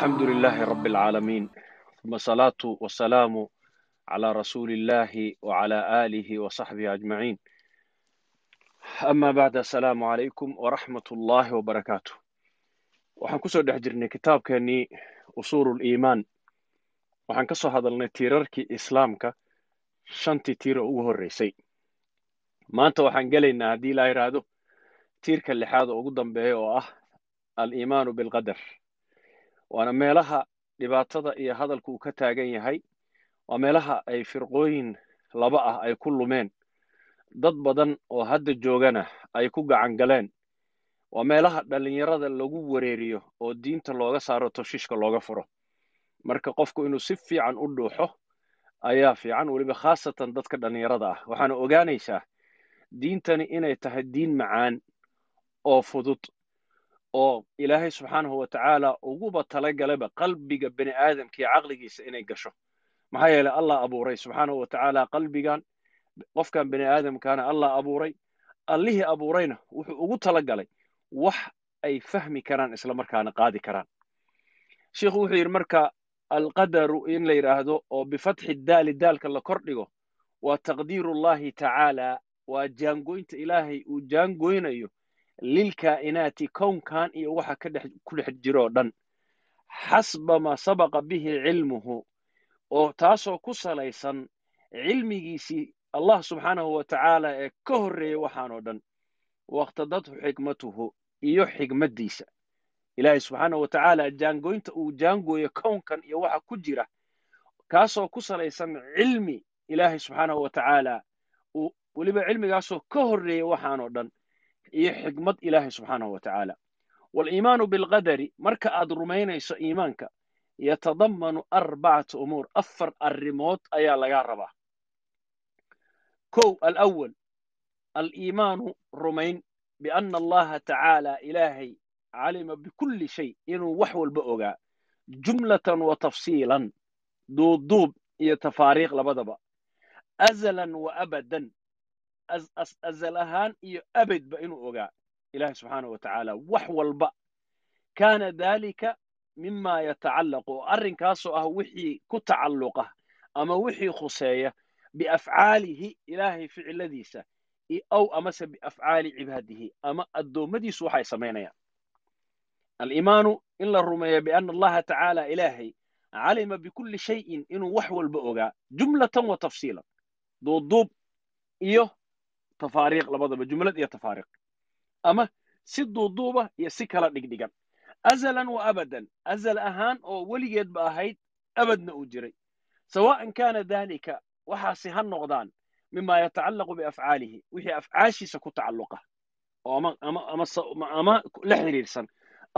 alxamdu lilaahi rabi alcaalamiin uma asalaatu wasalaamu calaa rasuuli illaahi wacalaa aalihi wasaxbihi ajmaciin ama bacd assalaamu calaykum waraxmat ullaahi wabarakaatu waxaan ku soo dhex jirnay kitaabkeennii usuulu liimaan waxaan ka soo hadalnay tiirarkii islaamka shantii tiiro ugu horreysay. Maanta waxaan gelaynaa haddii laa yidhaahdo tiirka lixaad oo ugu dambeeya oo ah aliimaanu bilqadar waana meelaha dhibaatada iyo hadalku uu ka taagan yahay. Waa meelaha ay firqooyin laba ah ay ku lumeen. Dad badan oo hadda joogana ay ku gacan galeen. Waa meelaha dhallinyarada lagu wareeriyo oo diinta looga saaro toshishka looga furo. Marka qofku inuu si fiican u dhuuxo ayaa fiican weliba khaasatan dadka dhallinyarada ah. Waxaana ogaanaysaa diintani inay tahay diin macaan oo fudud oo ilaahay subxaanahu wa tacaala uguba talagalaba qalbiga bini aadamka caqligiisa inay gasho. Maxaa yeelay allah abuuray subxaanahu wa tacaala qalbigan qofkan bini aadamkaana allah abuuray. Allihii abuurayna wuxuu ugu talagalay wax ay fahmi karaan isla markaana qaadi karaan. Sheikhu wuxuu yidhi marka alqadaru in la yidhaahdo oo bifatxi daali daalka la kor dhigo waa taqdiirullahi tacaala waa jaangoynta ilaahay uu jaangoynayo lilkaa'inaati kownkan iyo waxa ku dhex jiro dhan. Xasba maa sabaqa bihi cilmuhu oo taasoo ku salaysan cilmigiisii allah subxaanahu wa tacaala ee ka horreeyey waxaanoo dhan. Waqtadadhu xikmatuhu iyo xigmaddiisa ilaahay subxaanahu wa tacaala jaangoynta uu jaangooyo kownkan iyo waxa ku jira kaasoo ku salaysan cilmi ilaahay subxaanahu wa tacaala weliba cilmigaasoo ka horreeyey waxaanoo dhan iyo xikmad ilaahay subxaanahu wa tacaala. Waaliimaanu bilqadari marka aad rumaynayso iimaanka yatadammanu arbacata umuur afar arrimood ayaa lagaa rabaa. Kow alawal aliimaanu rumayn bianna allaha tacaala ilaahay calima bikulli shay inuu wax walba ogaa jumlatan wa tafsiilan duubduub iyo tafaariikh labadaba azalan wa abadan azal ahaan iyo abadba inuu ogaa ilahi subxaanahu wa wax walba kaana dalika mima yatacallaqu oo arrinkaasoo ah wixii ku tacalluqa ama wixii khuseeya biafcaalihi ilaahay ficiladiisa aw amase biafcaali cibaadihi ama addoommadiisu waxay samaynayaan aliimaanu in la rumeeyo bianna allaha tacaala ilaahay calima bikulli shayin inuu wax walba ogaa jumlatan wa tafsiilan duubduub iyo tafaariikh labadaba jumlad iyo tafaariikh ama si duuduuba iyo si kala dhigdhigan. azalan wa abadan azal ahaan oo weligeedba ahayd abadna uu jiray sawa'an kaana dalika waxaasi ha noqdaan mima yatacallaqu biafcaalihi wixii afcaashiisa ku tacalluqa ama la xiriirsan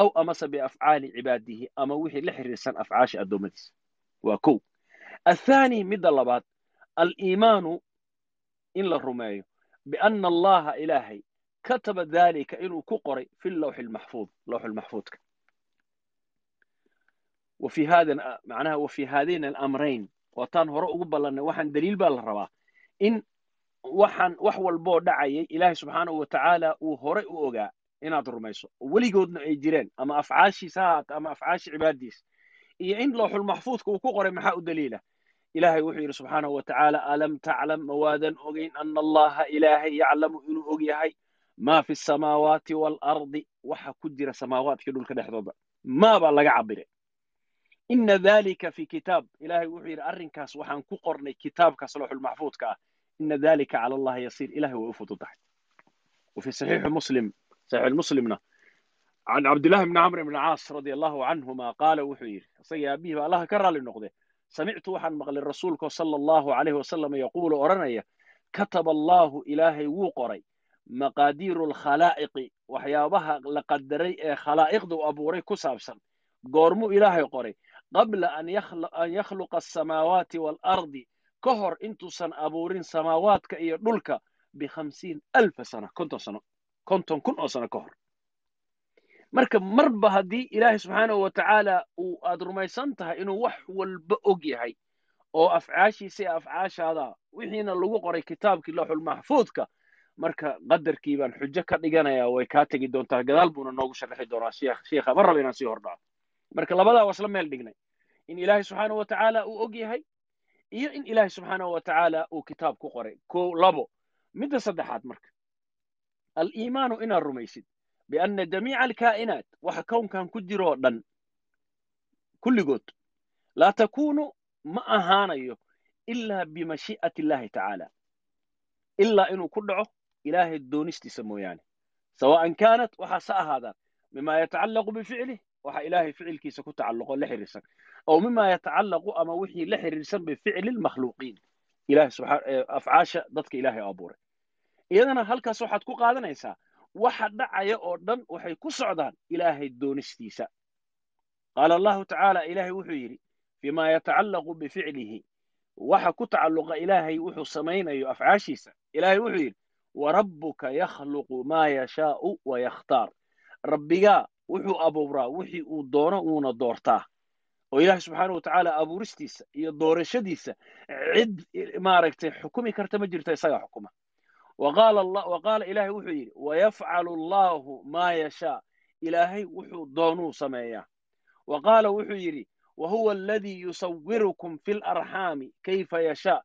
aw amase biafcaali cibaadihi ama wixii la xiriirsan afcaasha addoommadiisa waa kow athaani midda labaad aliimaanu in la rumeeyo biana allaha ilaahay kataba dalika inuu ku qoray fi lawxi maxfuud lawx maxfuudka manaha wa fi haadayn alamrayn waataan hore ugu ballanay waxaan daliil baa la rabaa in waxaan wax walboo dhacayay ilaahay subxaanahu wa tacaala uu hore u ogaa inaad rumayso oo weligoodna ay jireen ama afcaashiisa ha haata ama afcaashi cibaaddiis iyo in lawxulmaxfuudka uu ku qoray maxaa u daliila ilaahay wuxuu yidhi subxaanahu watacaala alam taclam mawaadan ogeyn ana allaha ilaahay yaclamu inuu ogyahay maa fi samaawaati waalardi waxa ku jira samaawaadkii dhulka dhexdooda. Maabaa laga cabire. Ina dalika fi kitaab. Ilaahay wuxuu yidhi arrinkaas waxaan ku qornay kitaabka salooxulmaxfuudka ah. Ina dalika cala allahi yasiir. Ilahay way u fududahay. Wa fi saxiixi muslim saxiix can cabdillahi bni camr bni caas radia allahu canhuma qaala wuxuu yidhi isaga aabihii ba allaha ka raalli noqde samictu waxaan maqlay rasuulka sala allahu calayhi wasalam yaquulu odhanaya kataba allaahu ilaahay wuu qoray maqaadiiru alkhalaa'iqi waxyaabaha la qadaray ee khalaa'iqdu abuuray ku saabsan goormuu ilaahay qoray qabla an yakhluqa asamaawaati waalardi ka hor intuusan abuurin samaawaadka iyo dhulka bikhamsiin alfa sana konton sano konton kun oo sano ka hor marka marba haddii ilaahay subxaanahu wa tacaala uu aad rumaysan tahay inuu wax walba og yahay oo afcaashiisa iyo afcaashaada wixiina lagu qoray kitaabkii looxulmaxfuudka marka qadarkii baan xujo ka dhiganayaa way kaa tegi doontaa gadaal buuna noogu sharaxi doonaa sheikha ma raba inaan sii hordhaco marka labadaa waa isla meel dhignay. In ilaahay subxaanahu wa tacaala uu og yahay iyo in ilaahay subxaanahu wa tacaala uu kitaab ku qoray. Ko labo midda saddexaad marka. Aliimaanu inaad rumaysid bianna jamiica alkaa'inaat waxa kownkan ku jiroo dhan kulligood laa takuunu ma ahaanayo ilaa bimashii'ati illaahi tacaala ilaa inuu ku dhaco ilaahay doonistiisa mooyaane sawa'an kaanat waxaase ahaadaan mima yatacallaqu bificlih waxa ilaahay ficilkiisa ku tacalluqo la xiriirsan aw mima yatacallaqu ama wixii la xiriirsan bificli lmakhluuqiin afcaasha dadka ilaahay abuuray iyadana halkaas waxaad ku qaadanaysaa waxa dhacaya oo dhan waxay ku socdaan ilaahay doonistiisa. Qaala allahu tacaala ilaahay wuxuu yidhi fima yatacallaqu bificlihi. Waxa ku tacalluqa ilaahay wuxuu samaynayo afcaashiisa. Ilaahay wuxuu yidhi warabbuka yakhluqu maa yashaa'u wa yakhtaar. Rabbigaa wuxuu abuuraa wixii uu doono uuna doortaa. Oo ilaahay subxaana wa tacaala abuuristiisa iyo doorashadiisa cid maaragtay xukumi karta ma jirto isagaa xukuma wa qaala ilaahay wuxuu yidhi wayafcalu allaahu maa yashaa ilaahay wuxuu doonuu sameeyaa wa qaala wuxuu yidhi wa huwa aladii yusawirukum fi larxaami kayfa yashaa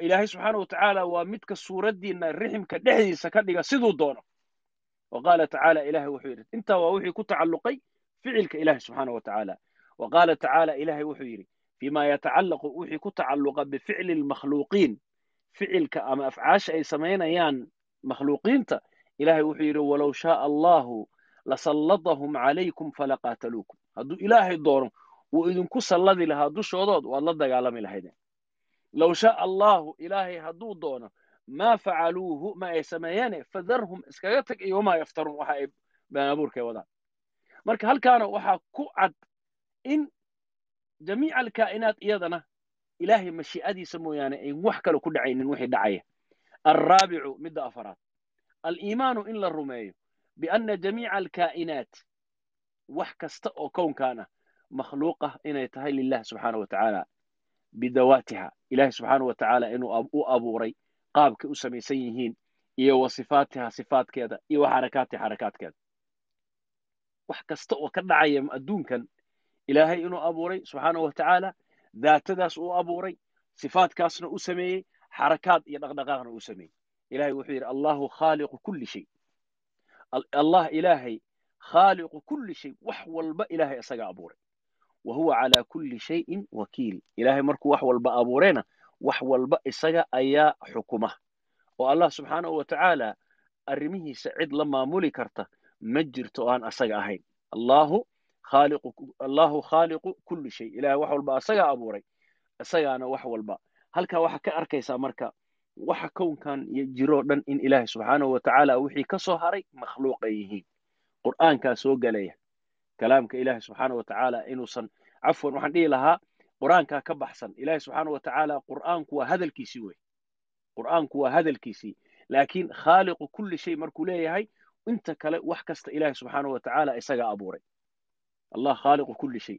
ilaahay subxaana wa waa midka suuraddiinna riximka dhexdiisa ka dhiga siduu doono wa qaala tacaala ilahay wuxuu yidhi intaa waa wixii ku tacalluqay ficilka ilahi subxaana wa wa qaala tacaala ilahay wuxuu yidhi fima yatacallaqu wixii ku tacalluqa bificli lmakhluuqiin ficilka ama afcaasha ay samaynayaan makhluuqiinta ilahay wuxuu yidhi walow shaaa allahu lasallatahum calaykum falaqaataluukum hadduu ilaahay doono wuu idinku salladi lahaa dushoodood waad la dagaalami lahaydeen low shaaa allahu ilaahay hadduu doono maa facaluuhu ma ay sameeyeene fadarhum iskaga tag iyo wamaa yaftaruun waxa ay beenabuurkay wadaan marka halkaana waxaa ku cad in jamiica alkaa'inaat iyadana ilaahay mashii'adiisa mooyaane ay wax kale ku dhacaynin wixii dhacaya alraabicu midda afaraad. Aliimaanu in la rumeeyo bianna jamiica alkaa'inaat. Wax kasta oo kownkan ah makhluuqah inay tahay lilah subxaana wa tacaala bidawaatiha ilahi subxaana wa inuu u abuuray qaabkay u samaysan yihiin iyo wa sifaatiha iyo wa xarakaadkeeda. Wax kasta oo ka dhacaya adduunkan ilaahay inuu abuuray subxaana wa daatadaas uu abuuray sifaatkaasna u sameeyey xarakaad iyo dhaqdhaqaaqna uu sameeyey. Ilahay wuxuu yidhi allahu khaaliqu kulli shay. Allah ilaahay khaaliqu kulli shay wax walba ilaahay isaga abuuray. Wa huwa calaa kulli shayin wakiil. Ilaahay markuu wax walba abuurayna wax walba isaga ayaa xukuma. Oo allah subxaanahu wa tacaala arrimihiisa cid la maamuli karta ma jirto oo aan asaga ahayn. Allahu allahu khaaliqu kulli shay. Ilahay wax walba asagaa abuuray isagaana wax walba. Halkaa waxaa ka arkaysaa marka waxa kownkan jiroo dhan in ilaahay subxaanahu wa tacaala wixii ka soo haray makhluuqay yihiin. Qur'aankaa soo gelaya kalaamka ilaahay subxaana wa tacaala inuusan cafwan waxaan dhihi lahaa qur'aankaa ka baxsan. Ilaahay subxaana wa tacaala qur'aanku waa hadalkiisii wey. Qur'aanku waa hadalkiisii laakiin khaaliqu kulli shay markuu leeyahay inta kale wax kasta ilaahay subxaana wa tacaala isagaa abuuray allah khaaliqu kulli shay.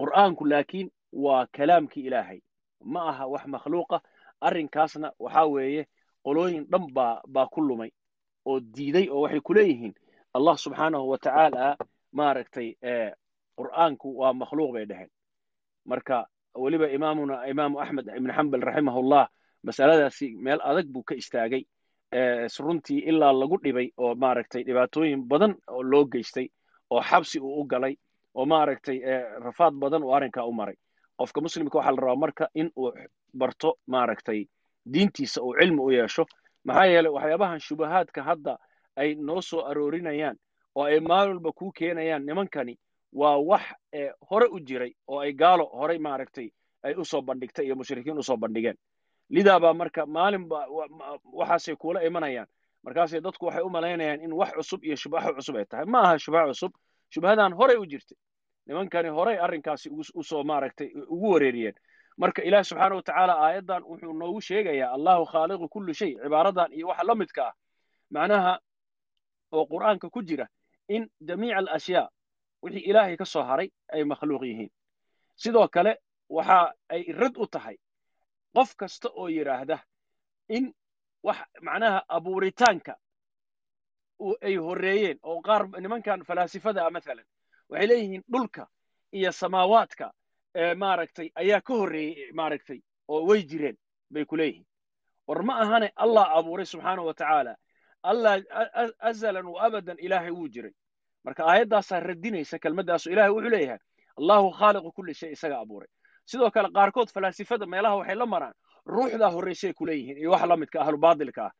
Qur'aanku laakiin waa kalaamkii ilaahay. Ma aha wax makhluuqa. Arrinkaasna waxaa weeye qolooyin dhan baa baa ku lumay oo diiday oo waxay ku leeyihiin allah subxaanahu wa tacaala maaragtay qur'aanku waa makhluuq bay dheheen marka weliba imaamuna imaamu axmed ibn xambal raximahullah masaladaasi meel adag buu ka istaagay. Runtii ilaa lagu dhibay oo maaragtay dhibaatooyin badan oo loo geystay oo xabsi uu u galay oo maaragtay rafaad badan oo arrinkaa u maray. Qofka muslimka waxaa la rabaa marka in uu barto maaragtay diintiisa uu cilmi u yeesho maxaa yeeley waxyaabahan shubahaadka hadda ay noo soo aroorinayaan oo ay maalin walba kuu keenayaan nimankani waa wax hore u jiray oo ay gaalo horey maaragtay ay u soo bandhigtay iyo mushrikiin u soo bandhigeen. Lidaabaa marka maalinba waxaasay kuula imanayaan. Markaasay dadku waxay u malaynayaan in wax cusub iyo shubaho cusub ay tahay. Ma aha shubaho cusub shubahadan horey u jirtay nimankani horey arrinkaasi u soo maaragtay ugu wareeriyeen. Marka ilaah subxaana wa tacaala aayaddan wuxuu noogu sheegayaa allahu khaaliqu kulli shay cibaaradan iyo waxa la midka ah. Macnaha oo qur'aanka ku jira in jamiica alashyaa wixii ilaahay ka soo haray ay makhluuq yihiin. Sidoo kale waxa ay rad u tahay qof kasta oo yidhaahda in wax macnaha abuuritaanka ay horreeyeen oo qaar nimankan falaasifada ah mathalan waxay leeyihiin dhulka iyo samaawaadka maaragtay ayaa ka horreeyey maaragtay oo way jireen bay ku leeyihiin. War ma ahane allah abuuray subxaana wa tacaala. Allah azalan wa abadan ilaahay wuu jiray. Marka aayaddaasaa radinaysa kelmaddaasu ilahay wuxuu leeyahay allahu khaaliqu kulli shay isaga abuuray. Sidoo kale qaarkood falaasifada meelaha waxay la maraan ruuxdaa horraysay ku leeyihiin. Iyo wax la midka ah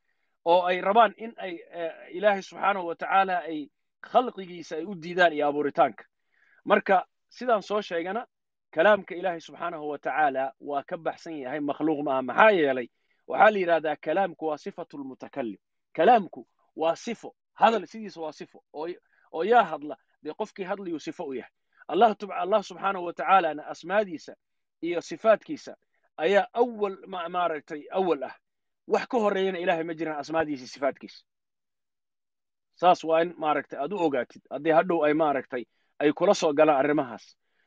oo ay rabaan in ay ilaahay subxaanahu wa tacaala ay khalqigiisa ay u diidaan iyo abuuritaanka. Marka sidaan soo sheegana kalaamka ilaahay subxaanahu wa tacaala waa ka baxsan yahay makhluuq maaha maxaa yeelay waxaa la yidhahdaa kalaamku waa sifatu lmutakalim kalaamku waa sifo hadal sidiisa waa sifo oo yaa hadla dee qofkii hadlayuu sifo u yahay. Allah subxaanahu wa tacaalana asmaadiisa iyo sifaadkiisa ayaa awal maaragtay awal ah. Wax ka horreeyana ilahay ma jiraan asmaadiisa sifaadkiisa saas waa in maaragtay aad u ogaatid haddii hadhow ay maaragtay ay kula soo galaan arrimahaas.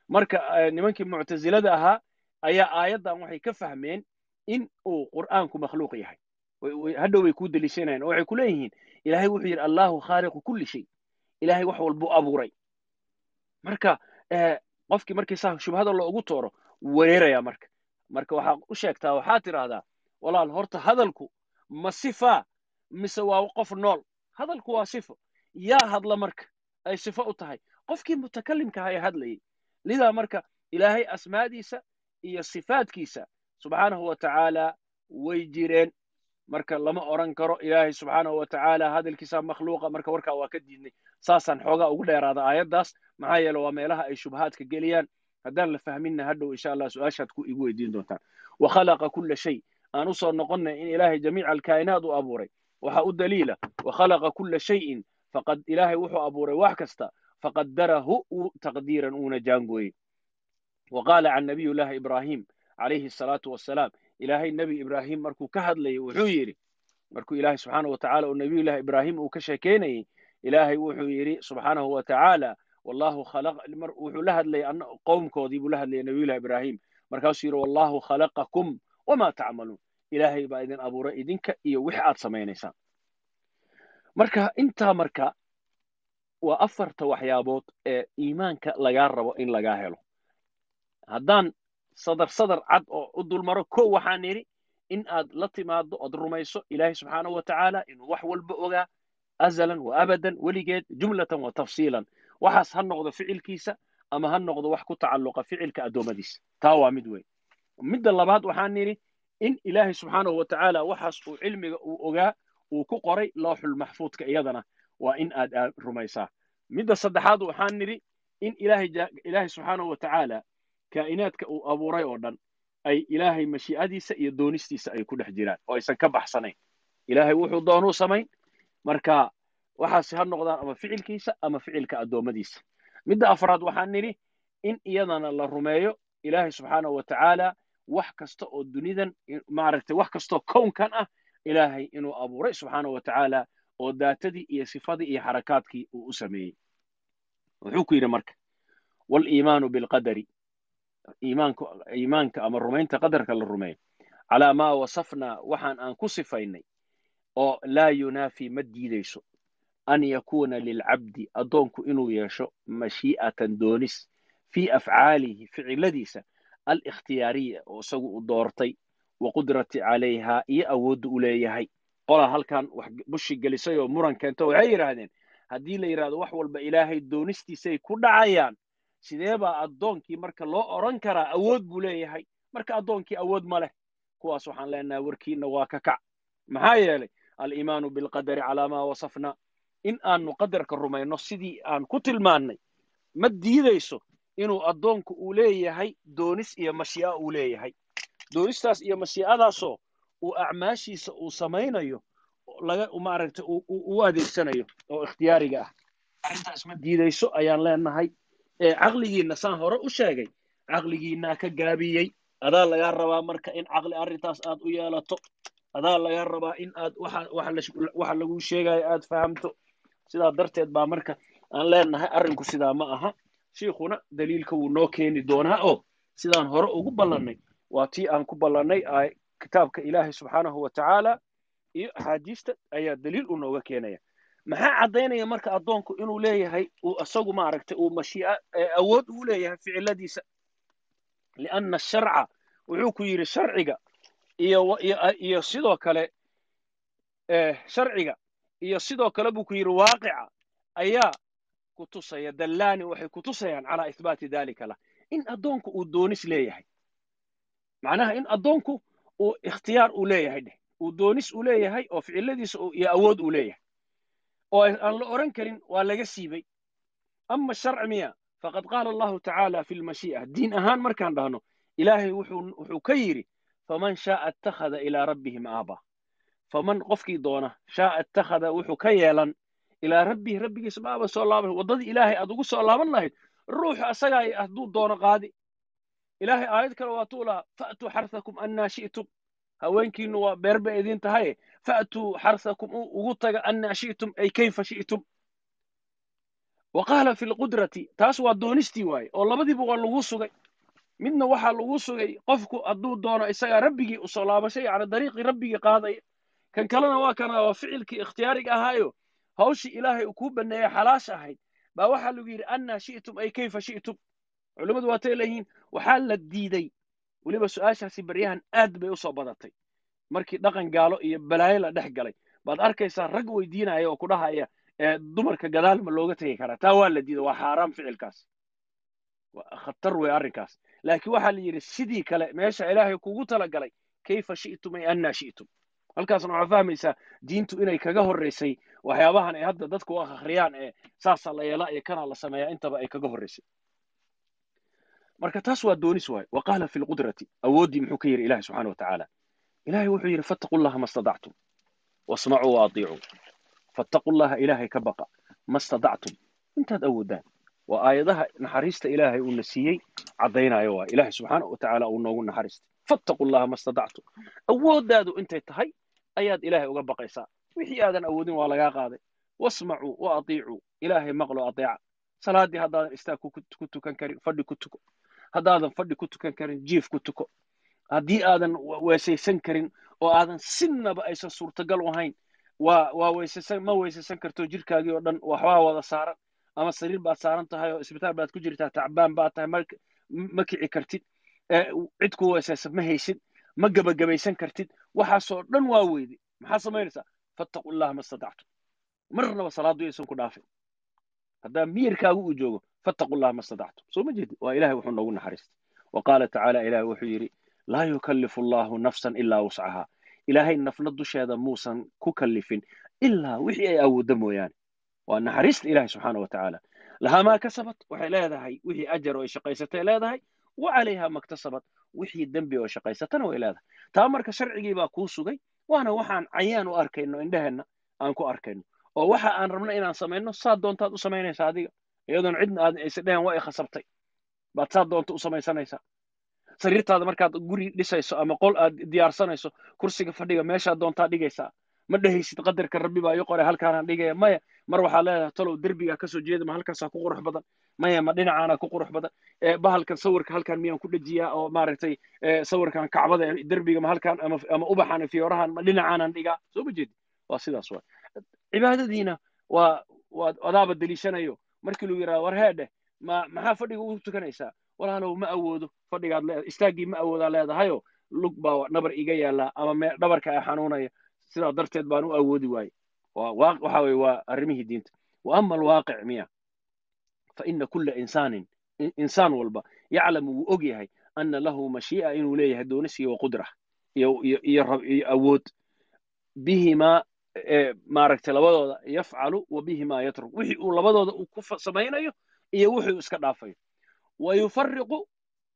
Marka nimankii muctasilada ahaa ayaa aayaddan waxay ka fahmeen in uu qur'aanku makhluuq yahay. Hadhow bay kuu deliishanayaan oo waxay ku leeyihiin ilaahay wuxuu yidhi allahu khaaliqu kulli shay. Ilaahay wax walbuu abuuray. Marka qofkii markii saa shubhada loogu tooro wereeraya marka. Marka waxaa u sheegtaa waxaa tidhaahdaa walaal horta hadalku ma sifaa mise waa qof nool hadalku waa sifo. Yaa hadla marka ay sifo u tahay. Qofkii mutakalimkaha ee hadlayay lidaa marka ilaahay asmaadiisa iyo sifaadkiisa subxaanahu wa tacaala way jireen. Marka lama odran karo ilaahay subxaanahu wa tacaala hadalkiisa makhluuqa marka warkaa waa ka diidnay. Saasaan xoogaa ugu dheeraada aayaddaas. Maxaa yeele waa meelaha ay shubhaadka geliyaan. Haddaan la fahminna hadhow insha allah su'aashaad ku igu weydiin doontaan. Wa khalaqa kulla shay. Aan u soo noqonnay in ilaahay jamiica alkaa'inaat u abuuray waxaa u daliila wa khalaqa kulla shayin faqad ilaahay wuxuu abuuray wax kasta faqadarahu taqdiiran uuna jaangooyey. Wa qaala can nabiy llahi ibraahim calayhi asalaatu wassalaam ilaahay nebi ibraahim markuu ka hadlayay wuxuu yidhi markuu ilaahay subxaanahu wa tacaala oo nabiyullahi ibraahim uu ka sheekeynayey ilaahay wuxuu yidhi subxaanahu wa tacaala khalaq wuxuu la hadlayay qowmkoodii buu la hadlayay nabiyullahi ibraahim. Markaasuu yidhi wallahu khalaqakum wamaa tacmaluun ilaahay baa idin abuuray idinka iyo wix aad samaynaysaan marka intaa marka waa afarta waxyaabood ee iimaanka lagaa rabo in lagaa helo. Haddaan sadar sadar cad oo u dulmaro ko waxaan idhi in aad la timaaddo ood rumayso ilaahay subxaanahu wa tacaala inuu wax walba ogaa azalan wa abadan weligeed jumlatan wa tafsiilan. Waxaas ha noqdo ficilkiisa ama ha noqdo wax ku tacalluqa ficilka addoommadiisa. Taa waa mid weyn. Midda labaad waxaan nidhi in ilaahay subxaanahu wa tacaala waxaas uu cilmiga uu ogaa uu ku qoray looxul maxfuudka iyadana. Waa in aad rumaysaa. Midda saddexaad waxaan nidhi in ilaahay subxaanahu wa tacaala kaa'inaadka uu abuuray oo dhan ay ilaahay mashiicadiisa iyo doonistiisa ay ku dhex jiraan oo aysan ka baxsanayn. Ilaahay wuxuu doonuu samayn. Marka waxaasi ha noqdaan ama ficilkiisa ama ficilka addoommadiisa. Midda afraad waxaan nidhi in iyadana la rumeeyo ilaahay subxaanahu wa tacaala wax kasta oo dunidan maaragtay wax kastoo kownkan ah ilaahay inuu abuuray subxaanahu wa tacaala oo daatadii iyo sifadii iyo xarakaadkii uu u sameeyey. Wuxuu ku yidhi marka waliimaanu bilqadari iimaanka ama rumaynta qadarka la rumeeyo. Calaa maa wasafnaa waxaan aan ku sifaynay oo laa yunaafi ma diidayso. An yakuuna lilcabdi addoonku inuu yeesho mashii'atan doonis fii afcaalihi ficiladiisa alikhtiyaariya oo isagu u doortay wa qudrati calayhaa iyo awoodda u leeyahay. Qolaa halkan wax bushi gelisay oo muran keento waxay yidhaahdeen haddii la yidhahdo wax walba ilaahay doonistiisay ku dhacayaan sidee baa addoonkii marka loo odhan karaa awood buu leeyahay? Marka addoonkii awood ma leh kuwaas waxaan leenahay warkiina waa ka kac. Maxaa yeelay aliimaanu bilqadari calaa maa wasafna in aanu qadarka rumayno sidii aan ku tilmaannay ma diidayso inuu addoonku uu leeyahay doonis iyo mashii'a uu leeyahay. Doonistaas iyo mashii'adaasoo uu acmaashiisa uu samaynayo laga maaragtay u adeegsanayo oo ikhtiyaariga ah. Arrintaas ma diidayso ayaan leenahay caqligiinna saan hore u sheegay caqligiinnaa ka gaabiyey. Adaa lagaa rabaa marka in caqli arrintaas aad u yeelato. Adaa lagaa rabaa in aad waxa laguu sheegayo aad fahamto. Sidaa darteed baa marka aan leenahay arrinku sidaa ma aha shiikhuna daliilka wuu noo keeni doonaa. Oo sidaan hore ugu ballannay waa tii aan ku ballannay kitaabka ilaahay subxaanahu wa tacaala iyo axaadiista ayaa daliil u nooga keenaya. Maxaa caddaynaya marka addoonku inuu leeyahay isagu maaragtay uu mashii'a awood uu leeyahay ficiladiisa? Lianna asharca wuxuu ku yidhi sharciga iyo sidoo kale sharciga iyo sidoo kale buu ku yidhi waaqica ayaa ku tusaya dallaani waxay ku tusayaan calaa ihbaati dalika lah. In addoonku uu doonis leeyahay. Macnaha in addoonku uu ikhtiyaar uu leeyahay dheh. Uu doonis uu leeyahay oo ficiladiisa iyo awood uu leeyahay. Oo aan la odhan karin waa laga siibay. Ama sharci miya faqad qaala allahu tacaala fi lmashii'a diin ahaan markaan dhahno ilaahay wuxuu ka yidhi faman shaaa attakhada ilaa rabbihi ma'aaba faman qofkii doona shaaa attakhada wuxuu ka yeelan ilaa rabbihi rabbigiisa ma'aaba soo laaban. Waddadii ilaahay aad ugu soo laaban lahayd ruuxu asagaa hadduu doono qaadi. Ilaahay aayad kale waa tuu lahaa fa'tuu xarthakum annaa shi'tum. Haweenkiinu waa beer idin tahaye fa'tuu xarthakum ugu taga annaa shi'tum ay kayfa shi'tum. Wa qaala fi lqudrati taas waa doonistii waaye oo labadiiba waa lagu sugay. Midna waxaa lagu sugay qofku hadduu doono isagaa rabbigii u soo laabashay yani dariiqii rabbigii qaadaya. Kan kalena waa kana waa ficilkii ikhtiyaariga ahaayo hawshii ilaahay uu kuu baneeyey xalaasha ahayd. Baa waxaa lagu yidhi annaa shi'tum ay kayfa shi'tum? Culimmadu waatay leeyihiin waxaa la diiday. Weliba su'aashaasi baryahan aad bay u soo badatay. Markii dhaqan gaalo iyo balaayo la dhex galay baad arkaysaa rag weydiinaya oo ku dhahaya dumarka gadaal ma looga tegi karaa. Taa waa la diiday waa xaaraam ficilkaas. Khatar wey arrinkaas. Laakiin waxaa la yidhi sidii kale meesha ilaahay kugu talagalay kayfa shi'tum ay annaa shi'tum? Halkaasna waxaa fahmaysaa diintu inay kaga horraysay waxyaabahan ay hadda dadku u akhriyaan ee saasaa la yeelaa iyo kanaa la sameeyaa intaba ay kaga horraysay marka taas waa doonis waaye wa qaala fi lqudrati awooddii muxuu ka yidhi ilahi subxana wa tacaala. Ilahay wuxuu yidhi fattaqu llaha ma stadactum wasmacuu wa atiicuu llaha ilaahay ka baqa ma stadactum intaad awoodaan. Waa aayadaha naxariista ilaahay uuna siiyey caddaynayo waa ilahi subxaana wa uu noogu naxariistay. Fattaqu llaha ma stadactum awooddaadu intay tahay ayaad ilaahay uga baqaysaa wixii aadan awoodin waa lagaa qaaday. Wasmacuu wa atiicuu ilaahay maqlo ateeca. Salaaddii haddaadan istaag ku tukan karin fadhi ku tuko. Haddaadan fadhi ku tukan karin jiif ku tuko. Haddii aadan weesaysan karin oo aadan sinaba aysan suurtagal u ahayn waa waa weysaysan ma weysaysan karto jirkaagii oo dhan waxbaa wada saaran. Ama sariir baad saaran tahay oo isbitaal baad ku jirtaa tacbaan baad tahay ma kici kartid. Cid ku weesaysan ma haysid ma gebagabaysan kartid. Waxaasoo dhan waa weyde maxaa samaynaysaa fattaqu llaha ma stadactum marnaba salaaddu aysan ku dhaafin haddaa miyirkaagu uu joogo fattaqu llaha ma stadactum soo ma jeedi waa ilahay wuxuu noogu naxariistay wa tacaala ilahi wuxuu yidhi laa yukallifu allahu nafsan ilaa wuscahaa ilaahay nafna dusheeda muusan ku kallifin ilaa wixii ay awoodda mooyaane waa naxariista ilahi subxaana wa tacaala lahaa maa kasabat waxay leedahay wixii ajar oo ay shaqaysatay leedahay wa calayha maktasabat wixii dembi oo shaqaysatana way leedahay taa marka sharcigii baa kuu sugay waana waxaan cayaan u arkayno indheheenna aan ku arkayno. Oo waxa aan rabno inaan samayno saad doontaad u samaynaysaa adiga. Iyadoon cidna aad aysa dhehen waa i khasabtay. Baad saad doonta u samaysanaysaa. Sariirtaada markaad guri dhisayso ama qol aad diyaarsanayso kursiga fadhiga meeshaad doontaa dhigaysaa. Ma dhehaysid qadarka rabbi baa ii qoray halkaanaan dhigaya. Maya mar waxaa leedahay talow derbigaa ka soo jeeda ma halkaasaa ku qurux badan maya ma dhinacaana ku qurux badan. Bahalkan sawirka halkaan miyaan ku dhejiyaa oo maaragtay sawirkan kacbada derbiga ma halkaan ama ubaxan fiyoorahan ma dhinacaanan dhigaa? Soo ma jeedi? Waa sidaas waay. Cibaadadiina waa waa adaaba deliishanayo. Markii lagu yidhahdo war heedheh ma maxaa fadhiga ugu tukanaysaa? Walaalow ma awoodo. Fadhigaad le istaaggii ma awoodaa leedahayoo lug baa dhabar iga yaallaa ama me dhabarka ay xanuunaya. Sidaa darteed baan u awoodi waaye waxa weye waa arrimihii diinta. Wa ama alwaaqic miya fa ina kulla insaanin insaan walba yaclamu wuu og yahay ana lahu mashii'a inuu leeyahay doonis iyo qudra iyo awood bihimaa maaragtay labadooda yafcalu wa bihimaa yatruk wixii uu labadooda uu ku samaynayo iyo wixii uu iska dhaafayo wa yufariqu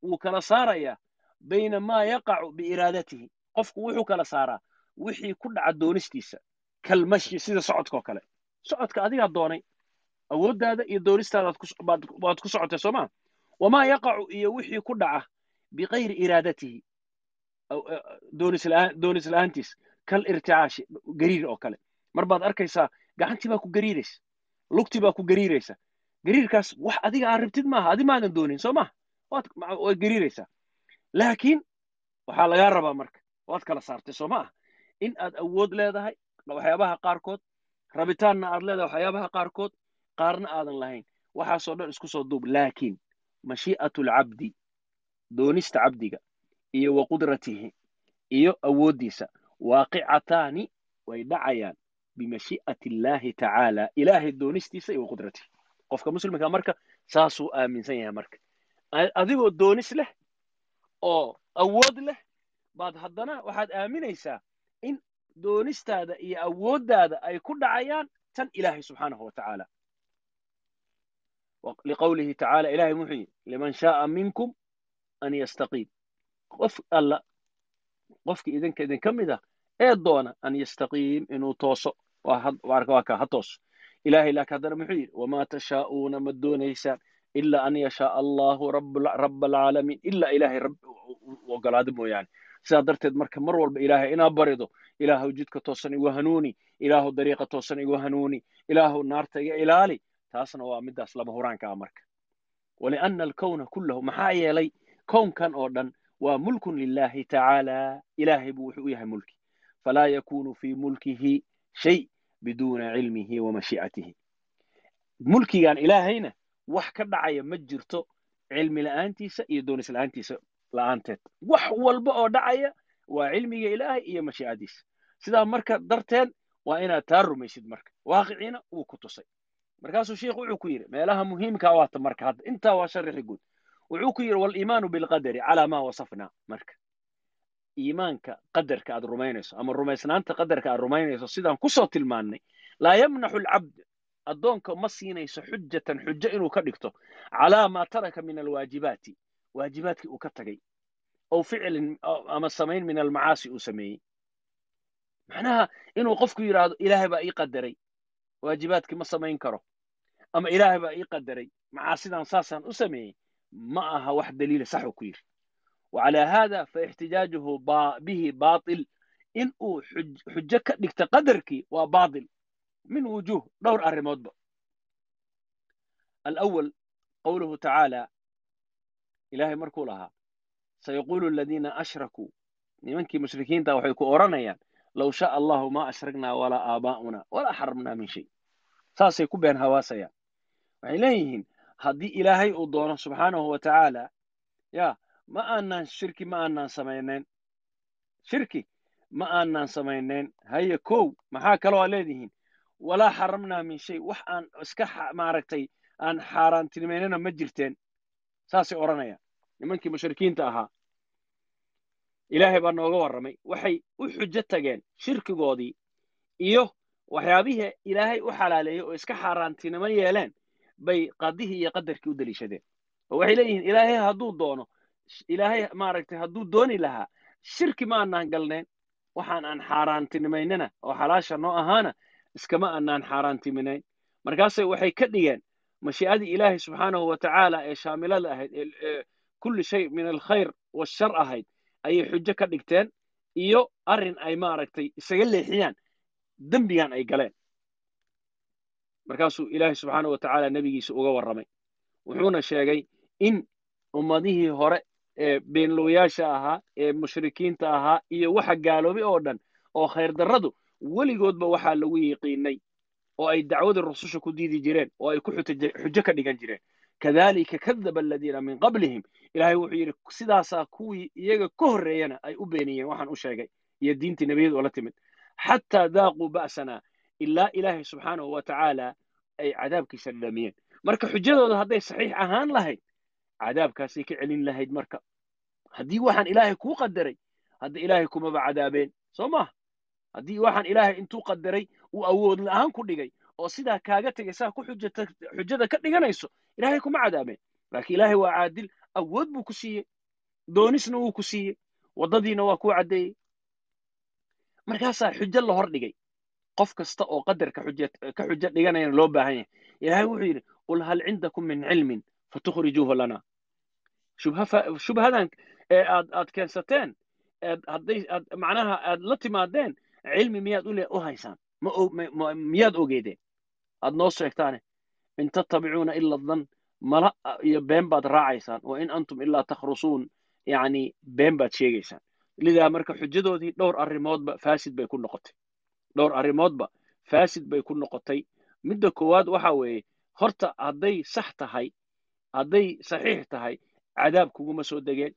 wuu kala saarayaa bayna maa yaqacu biiraadatihi qofku wuxuu kala saaraa wixii ku dhaca doonistiisa kalmashyi sida socodka oo kale socodka adigaa doonay awooddaada iyo doonistaada baad ku socotay soo maa wamaa yaqacu iyo wixii ku dhaca bikayri iraadatihi. Doonis la'aantiis kal irticaashi gariir oo kale. Mar baad arkaysaa gacantii baa ku gariiraysa lugtii baa ku gariiraysa. Gariirkaas wax adiga aan rabtid maaha adi maadan doonin soo maha waad gariiraysaa. Laakiin waxaa lagaa rabaa marka waad kala saartay soo ma? Ah in aad awood leedahay waxyaabaha qaarkood rabitaanna aad leedahay waxyaabaha qaarkood qaarna aadan lahayn. Waxaasoo dhan isku soo duub laakiin mashii'atu alcabdi doonista cabdiga iyo wa qudratihi iyo awooddiisa waaqicataani way dhacayaan bimashii'ati illaahi tacaala. Ilaahay doonistiisa iyo wa qudratihi. Qofka muslimka marka saasuu aaminsan yahay marka. Adigoo doonis leh oo awood leh baad haddana waxaad aaminaysaa in doonistaada iyo awooddaada ay ku dhacayaan tan ilaahay subxaanahu wa tacaala liqowlihi tacaala ilahay muxuu yidhi liman shaaa minkum an yastaqiim qof alla qofki idinka idinka mid ah ee doona an yastaqiim inuu tooso waa ka ha tooso ilahay laakiin haddana muxuu yidhi wamaa tashaa'uuna ma doonaysaan ilaa an yashaaa allahu raba alcaalamiin ilaa ilaahay ogolaado mooyaane sidaa darteed marka mar walba ilaahay inaad barido ilaahu jidka toosan igu hanuuni ilaahu dariiqa toosan igu hanuuni ilaahu naarta iga taasna waa midaas lama huraanka ah marka. Walianna alkowna kullahu maxaa yeelay kownkan oo dhan waa mulkun lilahi tacaala ilaahay buu wuxuu u yahay mulki. Falaa yakunu fii mulkihi shay biduuna cilmihi wa mashii'atihi mulkigan ilaahayna wax ka dhacaya ma jirto cilmi la'aantiisa iyo doonis la'aantiisa la'aanteed. Wax walba oo dhacaya waa cilmiga ilaahay iyo mashiicadiisa sidaa marka darteed waa inaad taa rumaysid marka. Waaqiciina wuu ku tusay markaasuu sheikhu wuxuu ku yidhi meelaha muhiimkaa waata marka hadda intaa waa sharixi guud wuxuu ku yidhi waliimaanu bilqadari calaa maa wasafnaa. Marka iimaanka qadarka aad rumaynayso ama rumaysnaanta qadarka aad rumaynayso sidaan ku soo tilmaannay laa yamnaxu alcabd addoonka ma siinayso xujatan xujo inuu ka dhigto calaa maa taraka min alwaajibaati waajibaadkii uu ka tagay ow ficlin ama samayn min almacaasi uu sameeyey. Macnaha inuu qofku yidhaahdo ilaahay baa ii qadaray waajibaadkii ma samayn karo ama ilaahay baa ii qadaray. Macaasidan saasaan u sameeyey ma aha wax daliila sax uu ku yidhi wacalaa haada faixtijaajuhu bihi baatil. In uu xujo ka dhigta qadarkii waa baatil. Min wujuuh dhowr arrimoodba. Alawal qowluhu tacaala ilaahay markuu lahaa sayaquulu aladiina ashrakuu. Nimankii mushrikiinta waxay ku odhanayaan low shaaa allahu maa ashraknaa walaa aabaa'una walaa xaramnaa min shay. Saasay ku been hawaasayaan waxay leeyihiin? Haddii ilaahay uu doono subxaanahu wa tacaala ya ma aanaan shirki ma aanaan samaynayn. Shirki ma aanaan samaynayn. Haye kow maxaa kaloo aa leedihiin? Walaa xaramnaa min shay. Wax aan iska maaragtay aan xaaraantinimaynana ma jirteen. Saasay odhanayaan. Nimankii mushrikiinta ahaa ilaahay baa nooga warramay. Waxay u xujo tageen shirkigoodii iyo waxyaabihii ilaahay u xalaaleeyey oo iska xaaraantinimo yeeleen bay qadihii iyo qadarkii u deliishadeen oo waxay leeyihiin ilaahay hadduu doono ilaahay maaragtay hadduu dooni lahaa shirki ma aanaan galnayn waxaan aan xaaraantinimaynana oo xalaasha noo ahaana iskama aanaan xaaraantiminayn markaasay waxay ka dhigeen mashii'adii ilaahay subxaanahu wa tacaala ee shaamilada ahayd ee kulli shay min alkhayr washar ahayd ayay xujo ka dhigteen iyo arrin ay maaragtay isaga leexiyaan dembigan ay galeen markaasuu ilaahay subxaanahu wa tacaala nebigiisa uga warramay. Wuxuuna sheegay in ummadihii hore ee beenlooyaasha ahaa ee mushrikiinta ahaa iyo waxa gaaloobay oo dhan oo khayr darradu weligoodba waxaa lagu yiqiinay oo ay dacwadii rususha ku diidi jireen oo ay ku xujo ka dhigan jireen. Kadalika kadaba aladiina min qablihim ilaahay wuxuu yidhi sidaasaa kuwii iyaga ka horreeyana ay u beeniyeen waxaan u sheegay iyo diintii nebiyadu oo timid. Xataa daaquu ba'sana ilaa ilaahay subxaanahu wa tacaala ay cadaabkiisa dhadhamiyeen marka xujadooda hadday saxiix ahaan lahayd cadaabkaasay ka celin lahayd marka. Haddii waxaan ilaahay kuu qadaray hadda ilaahay kumaba cadaabeen soo maaha haddii waxaan ilaahay intuu qadaray uu awood la'aan ku dhigay oo sidaa kaaga tegay saa ku xujada ka dhiganayso ilaahay kuma cadaabeen. Laakiin ilaahay waa caadil awood buu ku siiyey doonisna wuu ku siiyey waddadiina waa kuu caddeeyey. Markaasaa xujo la hor dhigay qof kasta oo qadarka ka xujo dhiganayana loo baahan yahay. Ilaahay wuxuu yidhi qul hal cindakum min cilmin fatukhrijuuhu lana. Shubhadan ee aad aad keensateen hadday macnaha aad la timaadeen cilmi miyaad ule u haysaan. Miyaad ogeedeen? Aad noo sheegtaane in tattabicuuna ila dan mala iyo been baad raacaysaan wa in antum ilaa takhrusuun. Yacni been baad sheegaysaan. Lidaa marka xujadoodii dhowr arrimoodba faasid bay ku noqotay dhowr arrimoodba faasid bay ku noqotay. Midda koowaad waxa weeye horta hadday sax tahay hadday saxiix tahay cadaab kuguma soo degeen.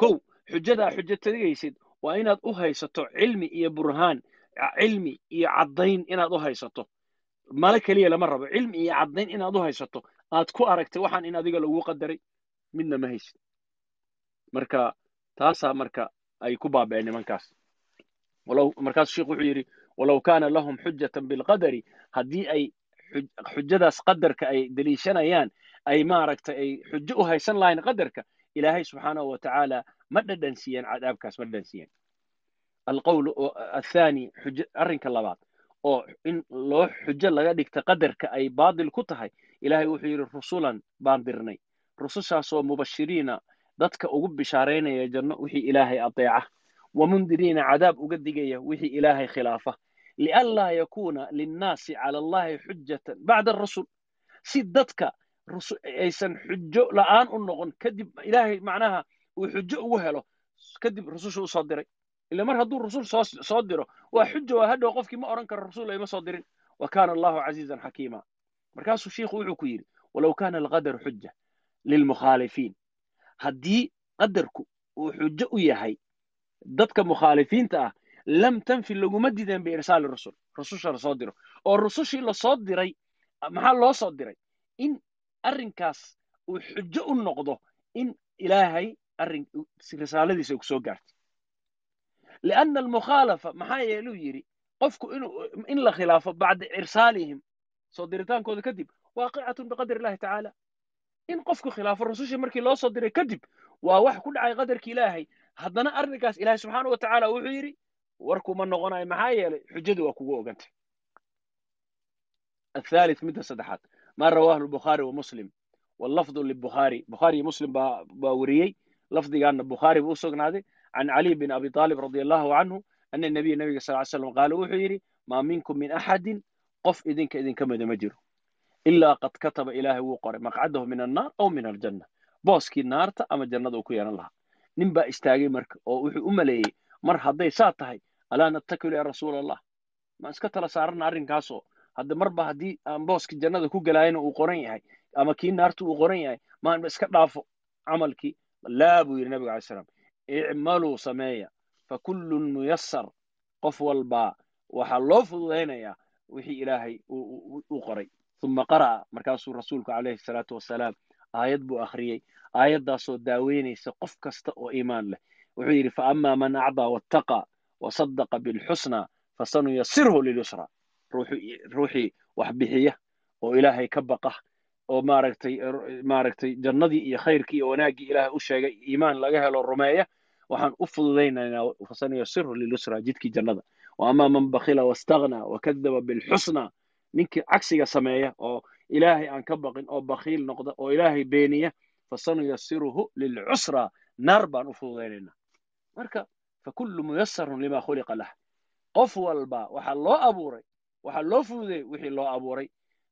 Kow xujadaa xujo tagaysid waa inaad u haysato cilmi iyo burhaan cilmi iyo caddayn inaad u haysato. Male keliya lama rabo cilmi iyo caddayn inaad u haysato. Aad ku aragtay waxaan in adiga lagu qadaray. Midna ma haysid. Marka taasaa marka ay ku baaba'een nimankaas markaasuu sheikhu wuxuu yidhi walow kaana lahum xujatan bilqadari haddii ay xujadaas qadarka ay deliishanayaan ay maaragtay ay xujo u haysan lahayn qadarka ilaahay subxaanahu wa tacaala ma dhadhansiiyeen cadaabkaas ma dhadhansiiyeen alqowl athaani arrinka labaad oo in loo xujo laga dhigta qadarka ay baadil ku tahay ilaahay wuxuu yidhi rusulan baan dirnay. Rusushaasoo mubashiriina dadka ugu bishaaraynaya janno wixii ilaahay adeeca wamundiriina cadaab uga digaya wixii ilaahay khilaafa lianlaa yakuuna linnaasi cala allahi xujatan bacda arasul si dadka aysan xujo la'aan u noqon kadib ilaahay macnaha uu xujo ugu helo kadib rususha u soo diray ila mar hadduu rusul soo diro waa xujo waa hadhow qofkii ma odhan karo rasul ayma soo dirin wa kaana allahu casiizan xakiima markaasuu shiikhu wuxuu ku yidhi walow kaana alqadaru xuja lilmukhaalifiin haddii qadarku uu xujo u yahay dadka mukhaalifiinta ah lam tanfi laguma dideen biirsaali rusul rususha la soo diro. Oo rusushii la soo diray maxaa loo soo diray? In arrinkaas uu xujo u noqdo in ilaahay arrin risaaladiisa ay ku soo gaartay lianna almukhaalafa maxaa yeeluu yidhi qofku in la khilaafo bacda irsaalihim soo diritaankooda kadib waaqicatun biqadri illahi tacaala. In qofku khilaafo rusushii markii loo soo diray kadib waa wax ku dhacay qadarki ilaahay haddana arrinkaas ilaahay subxaana wa tacaala wuxuu yidhi warkuma noqonayo maxaa yeelay xujadu waa kugu ogantay. Athalith midda saddexaad ma rawaahu lbukhaari wa muslim. Wallafdu libukhaari bukhaari iyo muslim baa weriyey lafdigaana bukhaari buu u can caliy bin abi aalib radi allahu canhu ana nabiya nabiga sal ly slam qaala wuxuu yidhi maa minkum min axadin qof idinka idinka mida ma jiro. Ilaa qad kataba ilaahay wuu qoray maqcadahu min annaar aw min aljanna. Booskii naarta ama jannada uu ku yeelan lahaa nin baa istaagay marka oo wuxuu u maleeyey mar hadday saa tahay alaa nabtakilu ya rasuula allah ma iska tala saarana arrinkaasoo hadda marba haddii aan booska jannada ku galaayana uu qoran yahay ama kii naartu uu qoran yahay maanba iska dhaafo camalkii. Laa buu yidhi nabiga alay slam icmaluu sameeya fa kullun muyassar. Qof walbaa waxaa loo fududaynayaa wixii ilaahay uu qoray. Uma qara'a markaasuu rasuulku calayhi salaatu wasalaam aayad buu akhriyey aayaddaasoo daaweynaysa qof kasta oo iimaan leh. Wuxuu yidhi faama man acdaa wattaqa wasadaqa bilxusna fasanuyasirhu lilyusra. Ruuxii wax bixiya oo ilaahay ka baqa oo maaragtay maaragtay jannadii iyo khayrkii iyo wanaaggii ilaahay u sheegay iimaan laga helo rumeeya waxaan u fududaynaynaa fasanuyasiru lilusra jidkii jannada. Wa man bakhila wastakhnaa wakadaba bilxusna ninkii cagsiga sameeya oo ilaahay aan ka baqin oo bakhiil noqda oo ilaahay beeniya fasanuyasiruhu lilcusra naar baan u fududaynaynaa marka fakullu muyasarun lima khuliqa lah qof walba waxaa loo abuuray waxaa loo fududeey wixii loo abuuray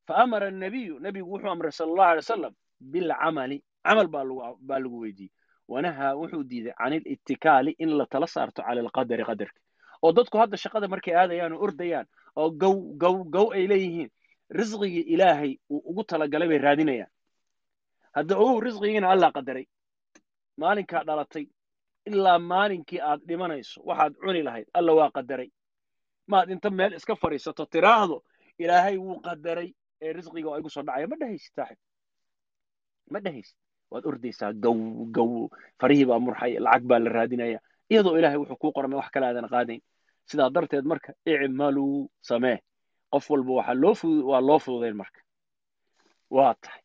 faamara الnabiyu nebigu wuxuu amray sal allahu alay wasalam bilcamali camal baa lagu weydiiyey wanahaa wuxuu diiday can ilitikaali in la tala saarto cala alqadari qadarka oo dadku hadda shaqada markay aadayaan oo ordayaan oo gow gow gow ay leeyihiin risqigii ilaahay uu ugu talagalay bay raadinayaan. Hadda ogow risqigiina allah qadaray maalinkaa dhalatay ilaa maalinkii aad dhimanayso waxaad cuni lahayd alla waa qadaray. Maad inta meel iska fadhiisato tiraahdo ilaahay wuu qadaray ee risqiga oo igu soo dhacaya ma dhehaysid saaxib ma dhehaysid waad ordaysaa gow gow farihii baa murxaya lacag baa la raadinaya. Iyadoo ilaahay wuxuu kuu qormay wax kale aadan qaadayn. Sidaa darteed marka icmaluu samee qof walba waxaa loo waa loo fududayn marka. Waa tahay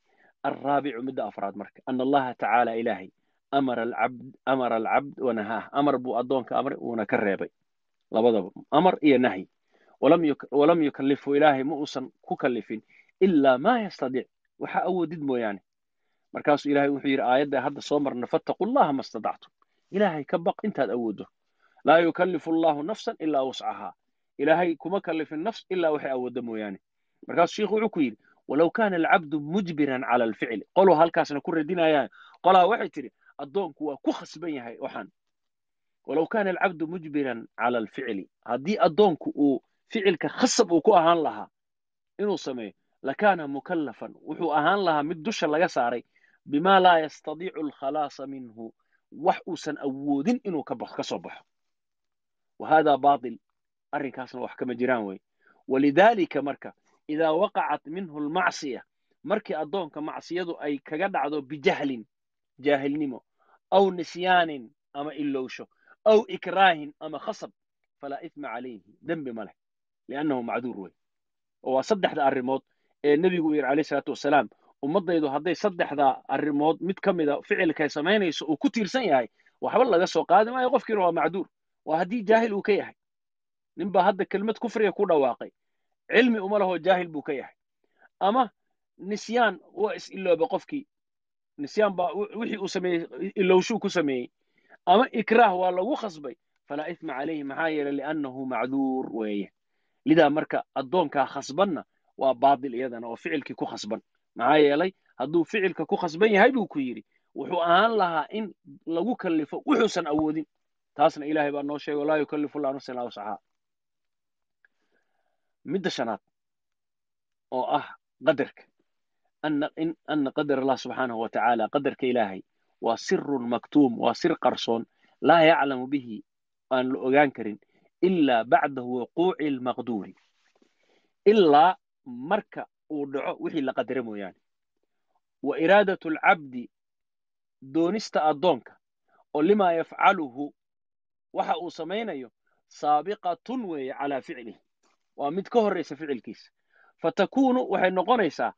alraabicu midda afraad marka. Ana allaha tacaala ilaahay amara alcabd amara alcabd wanahaah amar buu addoonka amray uuna ka reebay. Labadaba amar iyo nahyi walam yukallifu ilaahay ma uusan ku kallifin ilaa maa yastadiic. Waxa awoodid mooyaane. Markaasuu ilaahay wuxuu yidhi aayadda hadda soo marna fattaqu llaha ma stadactum ilaahay ka baq intaad awooddo laa yukallifu allahu nafsan ilaa wuscahaa ilaahay kuma kallifin nafs ilaa waxay awooddo mooyaane markaasuu sheikhu wuxuu ku yidhi walow kaana alcabdu mujbiran cala alficli qoluu halkaasna ku radinayaan qolaa waxay tidhi addoonku waa ku khasban yahay waxaan walow kaana alcabdu mujbiran cala alficli haddii addoonku uu ficilka khasab uu ku ahaan lahaa inuu sameeyo lakaana mukallafan wuxuu ahaan lahaa mid dusha laga saaray bima laa yastadiicu alkhalaasa minhu wax uusan awoodin inuu ka soo baxo wa hada baatil arrinkaasna wax kama jiraan wey. Walidaalika marka idaa waqacat minhu almacsiya markii addoonka macsiyadu ay kaga dhacdo bijahlin jaahilnimo aw nisyaanin ama ilowsho aw ikraahin ama khasab falaa ithma calayhi dembi ma leh liannahu macduur wey. Oo waa saddexda arrimood ee nebigu uu yidhi alayh isalaatu wasalaam ummaddaydu hadday saddexdaa arrimood mid ka mida ficilkay samaynayso uu ku tiirsan yahay waxba laga soo qaadi maayo qofkiina waa macduur. Waa haddii jaahil uu ka yahay nin baa hadda kelmad kufriga ku dhawaaqay. Cilmi uma lahoo jaahil buu ka yahay. Ama nisyaan waa is ilooba qofkii. Nisyaan baa wixii uu sameeyey ilowshuu ku sameeyey. Ama ikraah waa lagu khasbay. Falaa ithma calayhi maxaa yeelay liannahu macduur weeye. Lidaa marka addoonkaa khasbanna waa baatil iyadana oo ficilkii ku khasban. Maxaa yeelay hadduu ficilka ku khasban yahay buu ku yidhi wuxuu ahaan lahaa in lagu kallifo wuxuusan awoodin. Taasna ilaahay baa noo sheegay walaa yukallifu llahu nafsan illa wuscahaa midda shanaad oo ah qadarka ana qadar allah subxaanahu wa tacaala qadarka ilaahay waa sirun maktuum waa sir qarsoon laa yaclamu bihi aan la ogaan karin ilaa bacda wuquuci almaqduuri ilaa marka uu dhaco wixii la qadara mooyaane wa iraadatu alcabdi doonista addoonka oo limaa yafcaluhu waxa uu samaynayo saabiqatun weeye calaa ficlihi waa mid ka horraysa ficilkiisa fatakuunu waxay noqonaysaa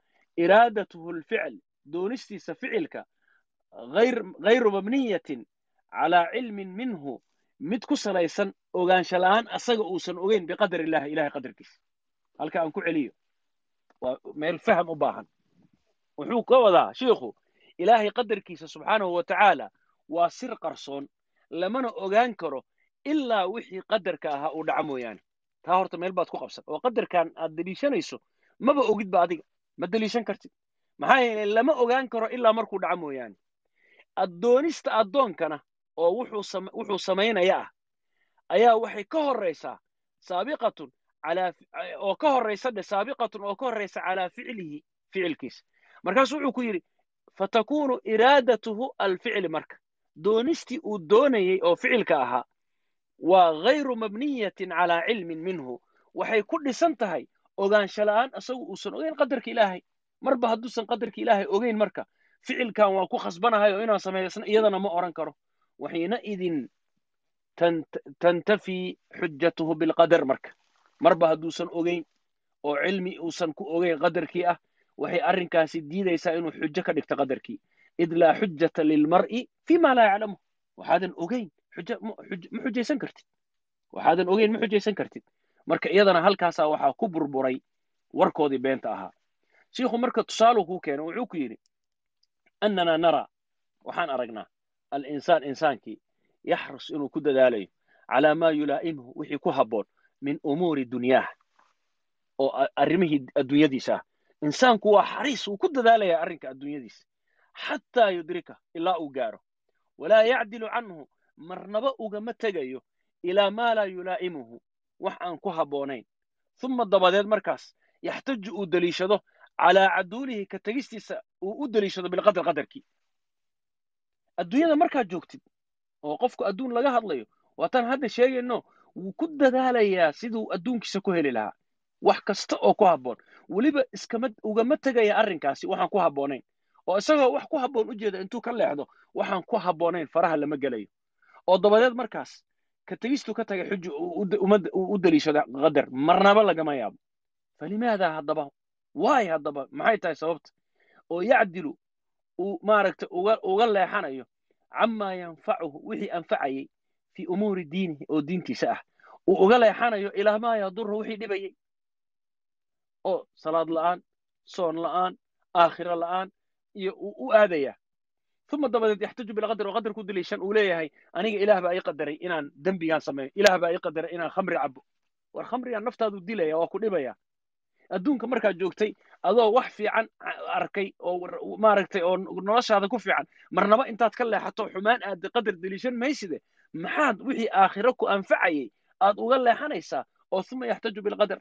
iraadatuhu alficl doonistiisa ficilka hayru mabniyatin calaa cilmin minhu mid ku salaysan ogaansha la'aan asaga uusan ogeyn biqadar illahi ilahay qadarkiisa halka aan ku celiyo waa meel faham u baahan. Wuxuu ka wadaa shiikhu ilaahay qadarkiisa subxaanahu wa tacaala waa sir qarsoon lamana ogaan karo ilaa wixii qadarka ahaa uu dhaco mooyaane taa horta meel baad ku qabsan oo qadarkan aad deliishanayso maba ogidba adiga. Ma deliishan kartid maxaa yeelay lama ogaan karo ilaa markuu dhaco mooyaane. Addoonista addoonkana oo wuxuu samaynaya ah ayaa waxay ka horraysaa saabiqatun oo ka horraysa dhe saabiqatun oo ka horraysa calaa ficlihi ficilkiisa markaasuu wuxuu ku yidhi fatakuunu iraadatuhu alficli marka. Doonistii uu doonayey oo ficilka ahaa waa hayru mabniyatin calaa cilmin minhu. Waxay ku dhisan tahay ogaansha la'aan isagu uusan ogeyn qadarka ilaahay. Marba hadduusan qadarka ilaahay ogeyn marka ficilkan waa ku khasbanahay oo inaan samaysna iyadana ma odhan karo. Waxiina idin tantafii xujatuhu bilqadar marka. Marba hadduusan ogeyn oo cilmi uusan ku ogeyn qadarkii ah waxay arrinkaasi diidaysaa inuu xujo ka dhigto qadarkii. Id laa xujata lilmar'i fi ma laa yaclamu waxaadan ogeyn ma xujaysan kartid. Waxaadan ogeyn ma xujaysan kartid. Marka iyadana halkaasaa waxaa ku burburay warkoodii beenta ahaa. Shiikhu marka tusaaluu kuu keeno wuxuu ku yidhi annana nara. Waxaan aragnaa alinsaan insaankii yaxrus inuu ku dadaalayo calaa maa yulaa'imuhu wixii ku habboon min umuuri dunyaah oo arrimihii adduunyadiisa ah. Insaanku waa xariis uu ku dadaalaya arrinka adduunyadiisa. Xataa yudrika ilaa uu gaaro walaa yacdilu canhu marnaba ugama tegayo ilaa maa laa yulaa'imuhu wax aan ku habboonayn. Uma dabadeed markaas yaxtaju uu deliishado calaa caduulihi ka tegistiisa uu u deliishado bilqadar qadarkii adduunyada markaad joogtid oo qofku adduun laga hadlayo waataan hadda sheegayno wuu ku dadaalayaa siduu adduunkiisa ku heli lahaa. Wax kasta oo ku habboon. Weliba iskama ugama tegaya arrinkaasi waxaan ku habboonayn. Oo isagoo wax ku habboon u jeeda intuu ka leexdo waxaan ku habboonayn faraha lama gelayo oo dabadeed markaas ka tegistuu ka tagay xuju u deliishada qadar marnaba lagama yaabo. Falimaada haddaba waay haddaba maxay tahay sababta? oo yacdilu uu maaragtay uga leexanayo camaa yanfacuhu wixii anfacayey fii umuuri diinihi oo diintiisa ah. Uu uga leexanayo ilaa maa yaduru wixii dhibayey oo salaad la'aan soon la'aan aakhiro la'aan iyo uu u aadaya uma dabadeed yaxtaju bilqadar oo qadar ku deliishan uu leeyahay aniga ilaah baa ii qadaray inaan dembigaan sameeyo ilaah baa ii qadaray inaan khamri cabo war khamrigaan naftaadu dilaya waa ku dhibaya adduunka markaad joogtay adoo wax fiican arkay oo maaragtay oo noloshaada ku fiican marnaba intaad ka leexato xumaan aad qadar deliishan mayside maxaad wixii aakhiro ku anfacayey aad uga leexanaysaa oo uma yaxtaju bilqadar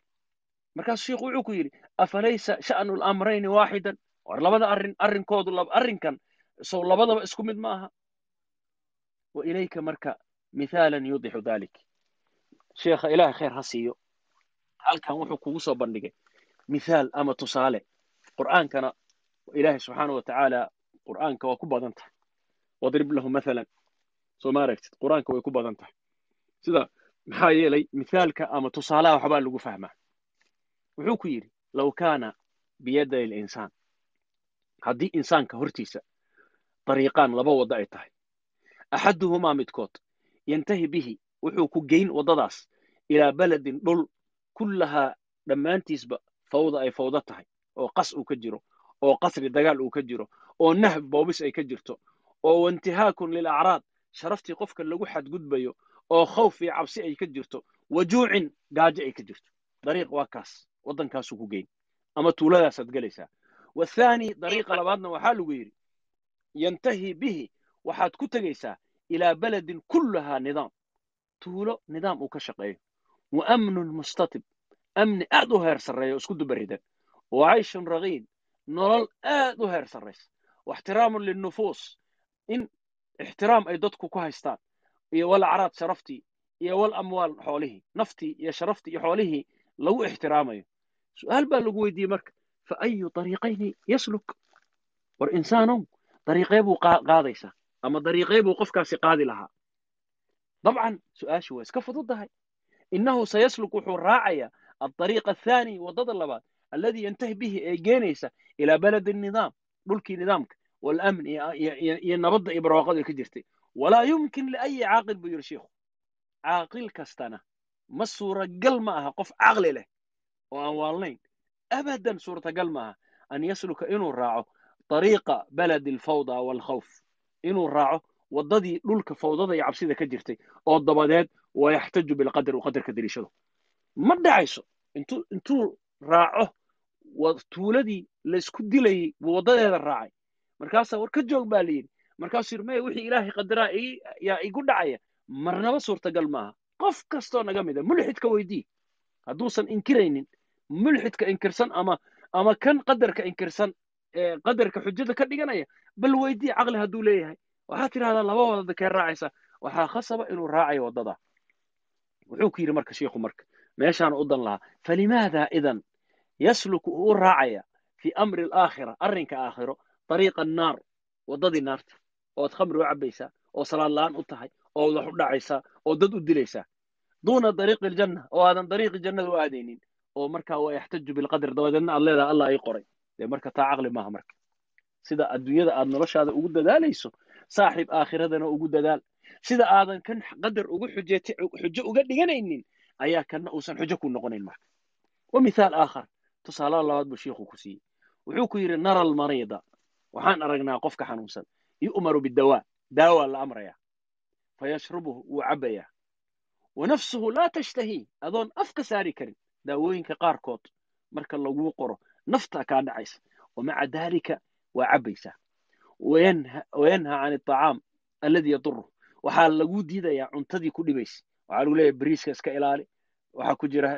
markaasuu sheikhu wuxuu ku yidhi afalaysa sha'nu lamrayni waaxidan war labada arrin arrinkoodu arrinkan sow labadaba isku mid ma aha wa ilayka marka mithaalan yudixu dalik sheekha ilaahay khayr ha siiyo. Halkan wuxuu kugu soo bandhigay mithaal ama tusaale. Qur'aankana ilaahay subxaana wa qur'aanka waa ku badan tahay. Wadrib lahu mathalan. Soo ma qur'aanka way ku badan tahay. Sida maxaa yeelay mithaalka ama tusaalaha waxbaa lagu fahmaa? Wuxuu ku yidhi low kaana biyaday linsaan haddii insaanka hortiisa dariiqaan laba waddo ay tahay. Axaduhumaa midkood yantahi bihi wuxuu ku geyn waddadaas ilaa beledin dhul kullahaa dhammaantiisba fawda ay fawdo tahay oo qas uu ka jiro oo qasri dagaal uu ka jiro oo nahb boobis ay ka jirto oo waintihaakun lilacraad sharaftii qofka lagu xadgudbayo oo khawf iyo cabsi ay ka jirto wajuucin gaajo ay ka jirto. Dariiq waa kaas waddankaasuu ku geyn ama tuuladaasaad gelaysaa wathaani dariiqa labaadna waxaa lagu yidhi yantahi bihi. Waxaad ku tegaysaa ilaa beledin kullahaa nidaam. Tuulo nidaam uu ka shaqeeyo. Wa amnun mustatib. Amni aad u heer sarreeya isku dubaridan wa cayshun ragiid nolol aad u heer sarraysa. Wa ixtiraamun linnufuus. In ixtiraam ay dadku ku haystaan. Iyo wal acraad sharaftii. Iyo wal amwaal xoolihii. Naftii iyo sharaftii iyo xoolihii lagu ixtiraamayo. Su'aal baa lagu weydiiyey marka fa ayu dariiqayni yasluk? War insaanow dariiqee buu qaadaysaa ama dariiqee buu qofkaasi qaadi lahaa. Dabcan su'aashii waa iska fududdahay innahu sayasluk wuxuu raacayaa aldariiqa athaani waddada labaad alladii yantahi bihi ee geenaysa ilaa beledi nidaam dhulkii nidaamka waalamn iyo nabadda iyo barwaaqadu ay ka jirtay. Walaa yumkin liayi caaqil buu yidhi sheikhu. Caaqil kastana ma suuragal ma aha qof caqli leh oo aan waalnayn. Abadan suurtagal ma aha an yasluka inuu raaco dariiqa beledi alfawda waalkhawf inuu raaco waddadii dhulka fawdada iyo cabsida ka jirtay oo dabadeed wayaxtaju bilqadar uu qadarka deliishado ma dhacayso intuu intuu raaco tuuladii laysku dilayey buu waddadeeda raacay markaasaa war ka joog baa layidhi markaasuu yidhi maya wixii ilaahay qadaraa yaa igu dhacaya marnaba suurtagal maaha qof kastoo naga mida mulxidka weydii hadduusan inkiraynin mulxidka inkirsan ama ama kan qadarka inkirsan qadarka xujada ka dhiganaya bal weydii caqli hadduu leeyahay. Waxaa tidhahdaa laba waddada kee raacaysa? Waxaa khasaba inuu raacayo waddada. Wuxuu ku yidhi marka shiikhu marka meeshaan u dan lahaa falimaada idan yasluku uu raacaya fii amri alaakhira arrinka aakhiro dariiqa annaar waddadii naarta ood khamri u cabbaysaa oo salaad la'aan u tahay oo wax u dhacaysaa oo dad u dilaysaa duuna dariiqi aljanna oo aadan dariiqi jannada u aadaynin. Oo markaa waa yaxtaju bilqadar dabadeedna aad leedaha allah ii qoray dee marka taa caqli maaha marka. Sida adduunyada aad noloshaada ugu dadaalayso saaxiib aakhiradana ugu dadaal. Sida aadan kan qadar ugu xujeeti xujo uga dhiganaynin ayaa kana uusan xujo ku noqonayn marka. Wa mithaal aakhar. Tusaalaha labaad buu shiikhu ku siiyey. Wuxuu ku yidhi nara almariida waxaan aragnaa qofka xanuunsan. Yu'maru bidawaa daawaa la amraya fayashrubuhu wuu cabbayaa. Wa nafsuhu laa tashtahii adoon af ka saari karin. Daawooyinka qaarkood marka laguu qoro naftaa kaa dhacaysa wa maca daalika waa cabbaysaa wayanha can alطacaam alladii yaduru waxaa laguu diidayaa cuntadii ku dhibaysa waxaa lagu leeyahay bariiska iska ilaali waxaa ku jira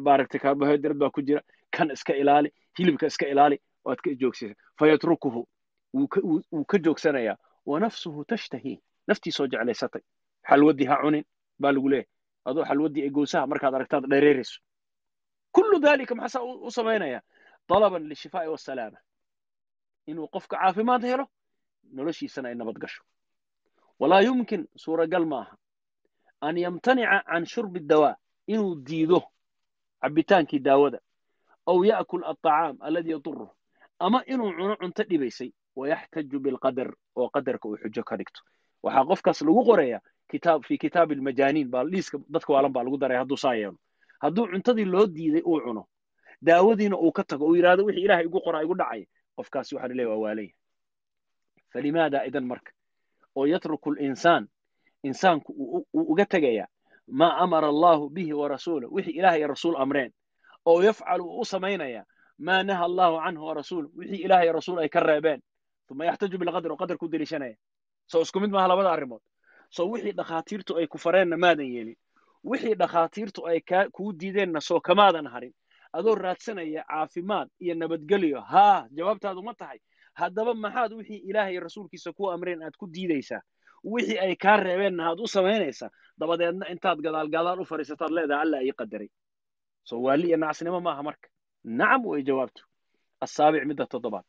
maaragtay carbohydrate baa ku jira kan iska ilaali hilibka iska ilaali waad ka joogsaysa fayatrukuhu wuu ka joogsanayaa wa nafsuhu tashtahii naftiisoo jeclaysatay xalwadii ha cunin baa lagu leeyahay adoo xalwadii ee goosaha markaad aragtaad dhereerayso kullu dalika maxaa u samaynaya طلبا للشفاء والسلامة إنه قفك عافماد هلو نلشي سنة نبت قشو ولا يمكن سورة قل ماها أن يمتنع عن شرب الدواء إنه ديده عبتان كي داودة أو يأكل الطعام الذي يضره أما إنه عنع تدبيسي ويحتج بالقدر وقدرك وحجك هدكتو waxaa qofkaas lagu qorayaa kitaab fi kitaab almajaaniin baa liiska dadka waalan baa lagu daray hadduu saa yeelo hadduu cuntadii loo diiday uu cuno daawadiina uu ka tago uu yidhahdo wixii ilaahay igu qoraa igu dhacay qofkaasi waxaa la leeyahay waa waalaya falimaada idan marka oo yatruku linsaan insaanku uu uga tegaya maa amara allahu bihi warasuuluh wixii ilaah iyo rasuul amreen oo yafcalu uu u samaynaya maa naha allahu canhu warasuuluh wixii ilaah iyo rasuul ay ka reebeen uma yaxtaju bilqadr oo qadarku deliishanaya. Soo isku mid maaha labada arrimood. Soo wixii dhakhaatiirtu ay ku fareenna maadan yeelin wixii dhakhaatiirtu ay kuu diideenna soo kamaadan harin adoo raadsanaya caafimaad iyo nabadgelyo. Haa jawaabtaadu ma tahay. Haddaba maxaad wixii ilaahay iyo rasuulkiisa ku amreen aad ku diidaysaa? Wixii ay kaa reebeenna aad u samaynaysaa? Dabadeedna intaad gadaal gadaal u fadhiisataad leedahay alla ii qadaray. Soo waali iyo nacasnimo maaha marka. Nacam way jawaabtu. Asaabic midda toddobaad.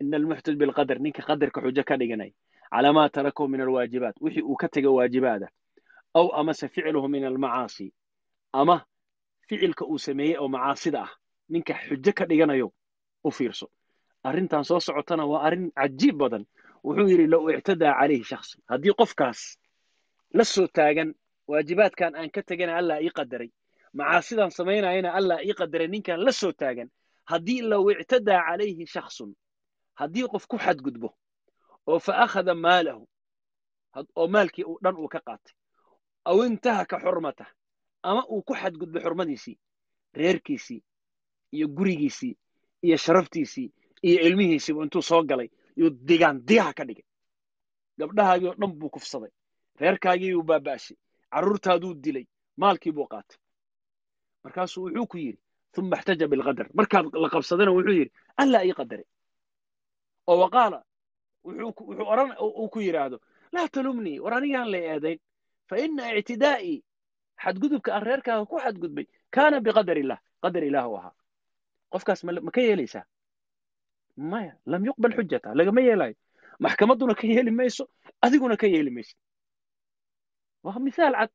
Ina almuxtaj bilqadar ninka qadarka xujo ka dhiganaya calaa maa tarakahu min alwaajibaat. Wixii uu ka tego waajibaada. Aw amase ficluhu min almacaasi. Ama ficilka uu sameeyey oo macaasida ah. Ninka xujo ka dhiganayo u fiirso. Arrintan soo socotana waa arrin cajiib badan. Wuxuu yidhi low ictadaa calayhi shakhsi haddii qofkaas la soo taagan waajibaadkan aan ka tegana allah ii qadaray. Macaasidan samaynayana allah ii qadaray ninkan la soo taagan. Haddii low ictadaa calayhi shakhsun haddii qof ku xadgudbo oo fa akhada maalahu oo maalkii dhan uu ka qaatay aw intahaka xurmatah ama uu ku xadgudbo xurmadiisii reerkiisii iyo gurigiisii iyo sharaftiisii iyo ilmihiisiibu intuu soo galay yuu digaan digaha ka dhigay. Gabdhahaagii oo dhan buu kufsaday. Reerkaagii buu baaba'shay. Carruurtaaduu dilay. Maalkii buu qaatay. Markaasuu wuxuu ku yidhi uma ixtaja bilqadar markaad la qabsadana wuxuu yidhi allaa ii qadaray. Oo waqaala wuxuu oran uu ku yidhaahdo laa talumnii war anigaan la eedayn. Fa ina ictidaa'ii xadgudubka aan reerkaaga ku xadgudbay kaana biqadar illah qadar ilaah u ahaa. Qofkaas ma ka yeelaysaa? Maya lam yuqbal xujata lagama yeelayo maxkamadduna ka yeeli mayso adiguna ka yeeli mayso. Waa mithaal cad.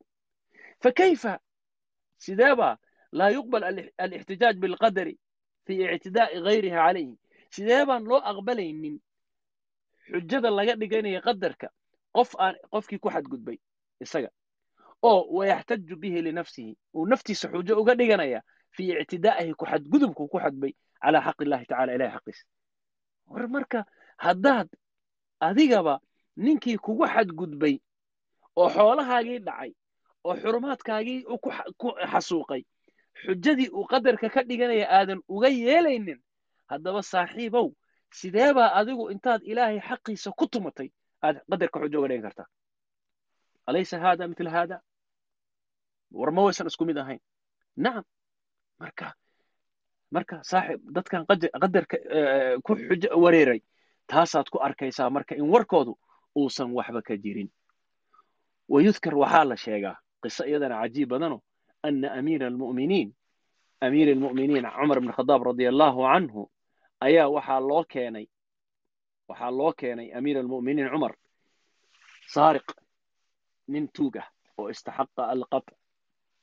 Fakayfa sideebaa laa yuqbal alixtijaaj bilqadari fi ictidaa'i gayriha calayhi. Sidee baan loo aqbalaynin xujada laga dhiganaya qadarka? Qof aan qofkii ku xadgudbay isaga oo wayaxtaju bihi linafsihi. Uu naftiisa xujo uga dhiganaya fii ictidaa'ihi ku xadgudubku ku xadbay calaa xaqi illahi tacala ilahi xaqiisa war marka haddaad adigaba ninkii kugu xadgudbay oo xoolahaagii dhacay oo xurumaadkaagii ku xasuuqay xujadii uu qadarka ka dhiganaya aadan uga yeelaynin haddaba saaxiibow sidee baa adigu intaad ilaahay xaqiisa ku tumatay aad qadarka xujo uga dhigan kartaa? Alaysa haada mitla haada war ma waysan isku mid ahayn. Nacam marka marka saaxib dadkan qadarka ku xujo wareeray taasaad ku arkaysaa marka in warkoodu uusan waxba ka jirin. Wayudkar waxaa la sheegaa qiso iyadana cajiib badano ana amiira almu'miniin amiir almu'miniin cumar ibn khadaab radia allahu canhu ayaa waxaa loo keenay waxaa loo keenay amiir almu'miniin cumar saariq nin tuug ah oo istaxaqa alqaطc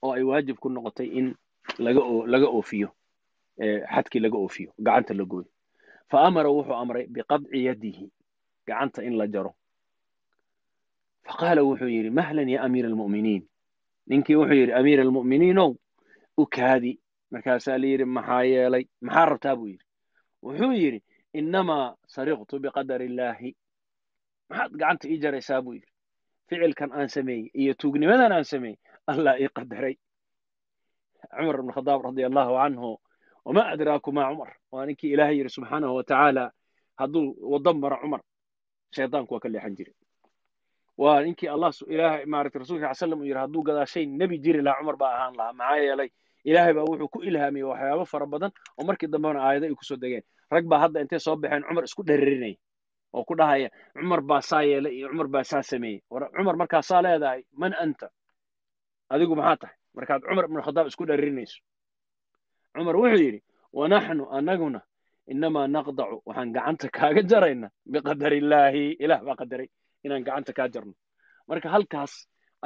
oo ay waajib ku noqotay in laga oofiyo xadkii laga oofiyo gacanta la gooyo. Fa amara wuxuu amray biqadci yadihi gacanta in la jaro. Faqaala wuxuu yidhi mahlan ya amiira almu'miniin? Ninkii wuxuu yidhi amiir almu'miniinow u kaadi. Markaasaa la yidhi maxaa yeelay maxaa rabtaa? Buu yidhi. Wuxuu yidhi innamaa sariqtu biqadar illaahi maxaad gacanta ii jaraysaa? Buu yidhi. Ficilkan aan sameeyey iyo tuugnimadan aan sameeyey allah ii qadaray cumar ibn khadaab radia allahu canhu wamaa adraaku cumar waa ninkii ilaahay yidhi subxaanahu watacaala hadduu waddo maro cumar shaydaanku waa ka leexan jiray waa ninkii allah ilaahay maaragtay rasulka sal slam uu yidhi hadduu gadaashay nebi jiri lahaa cumar baa ahaan lahaa maxaa yeelay ilaahay baa wuxuu ku ilhaamiyey waxyaabo fara badan oo markii dambena aayado ay ku soo degeen rag baa hadda intay soo baxeen cumar isku dheririnaya oo ku dhahaya cumar baa saa yeelay iyo cumar baa saa sameeyey cumar markaa saa leedahay man anta adigu maxaa tahay? Markaad cumar ibn khadaab isku dheririnayso cumar wuxuu yidhi wanaxnu anaguna inamaa naqdacu. Waxaan gacanta kaaga jarayna biqadar illaahi ilaah baa qadaray inaan gacanta kaa jarno. Marka halkaas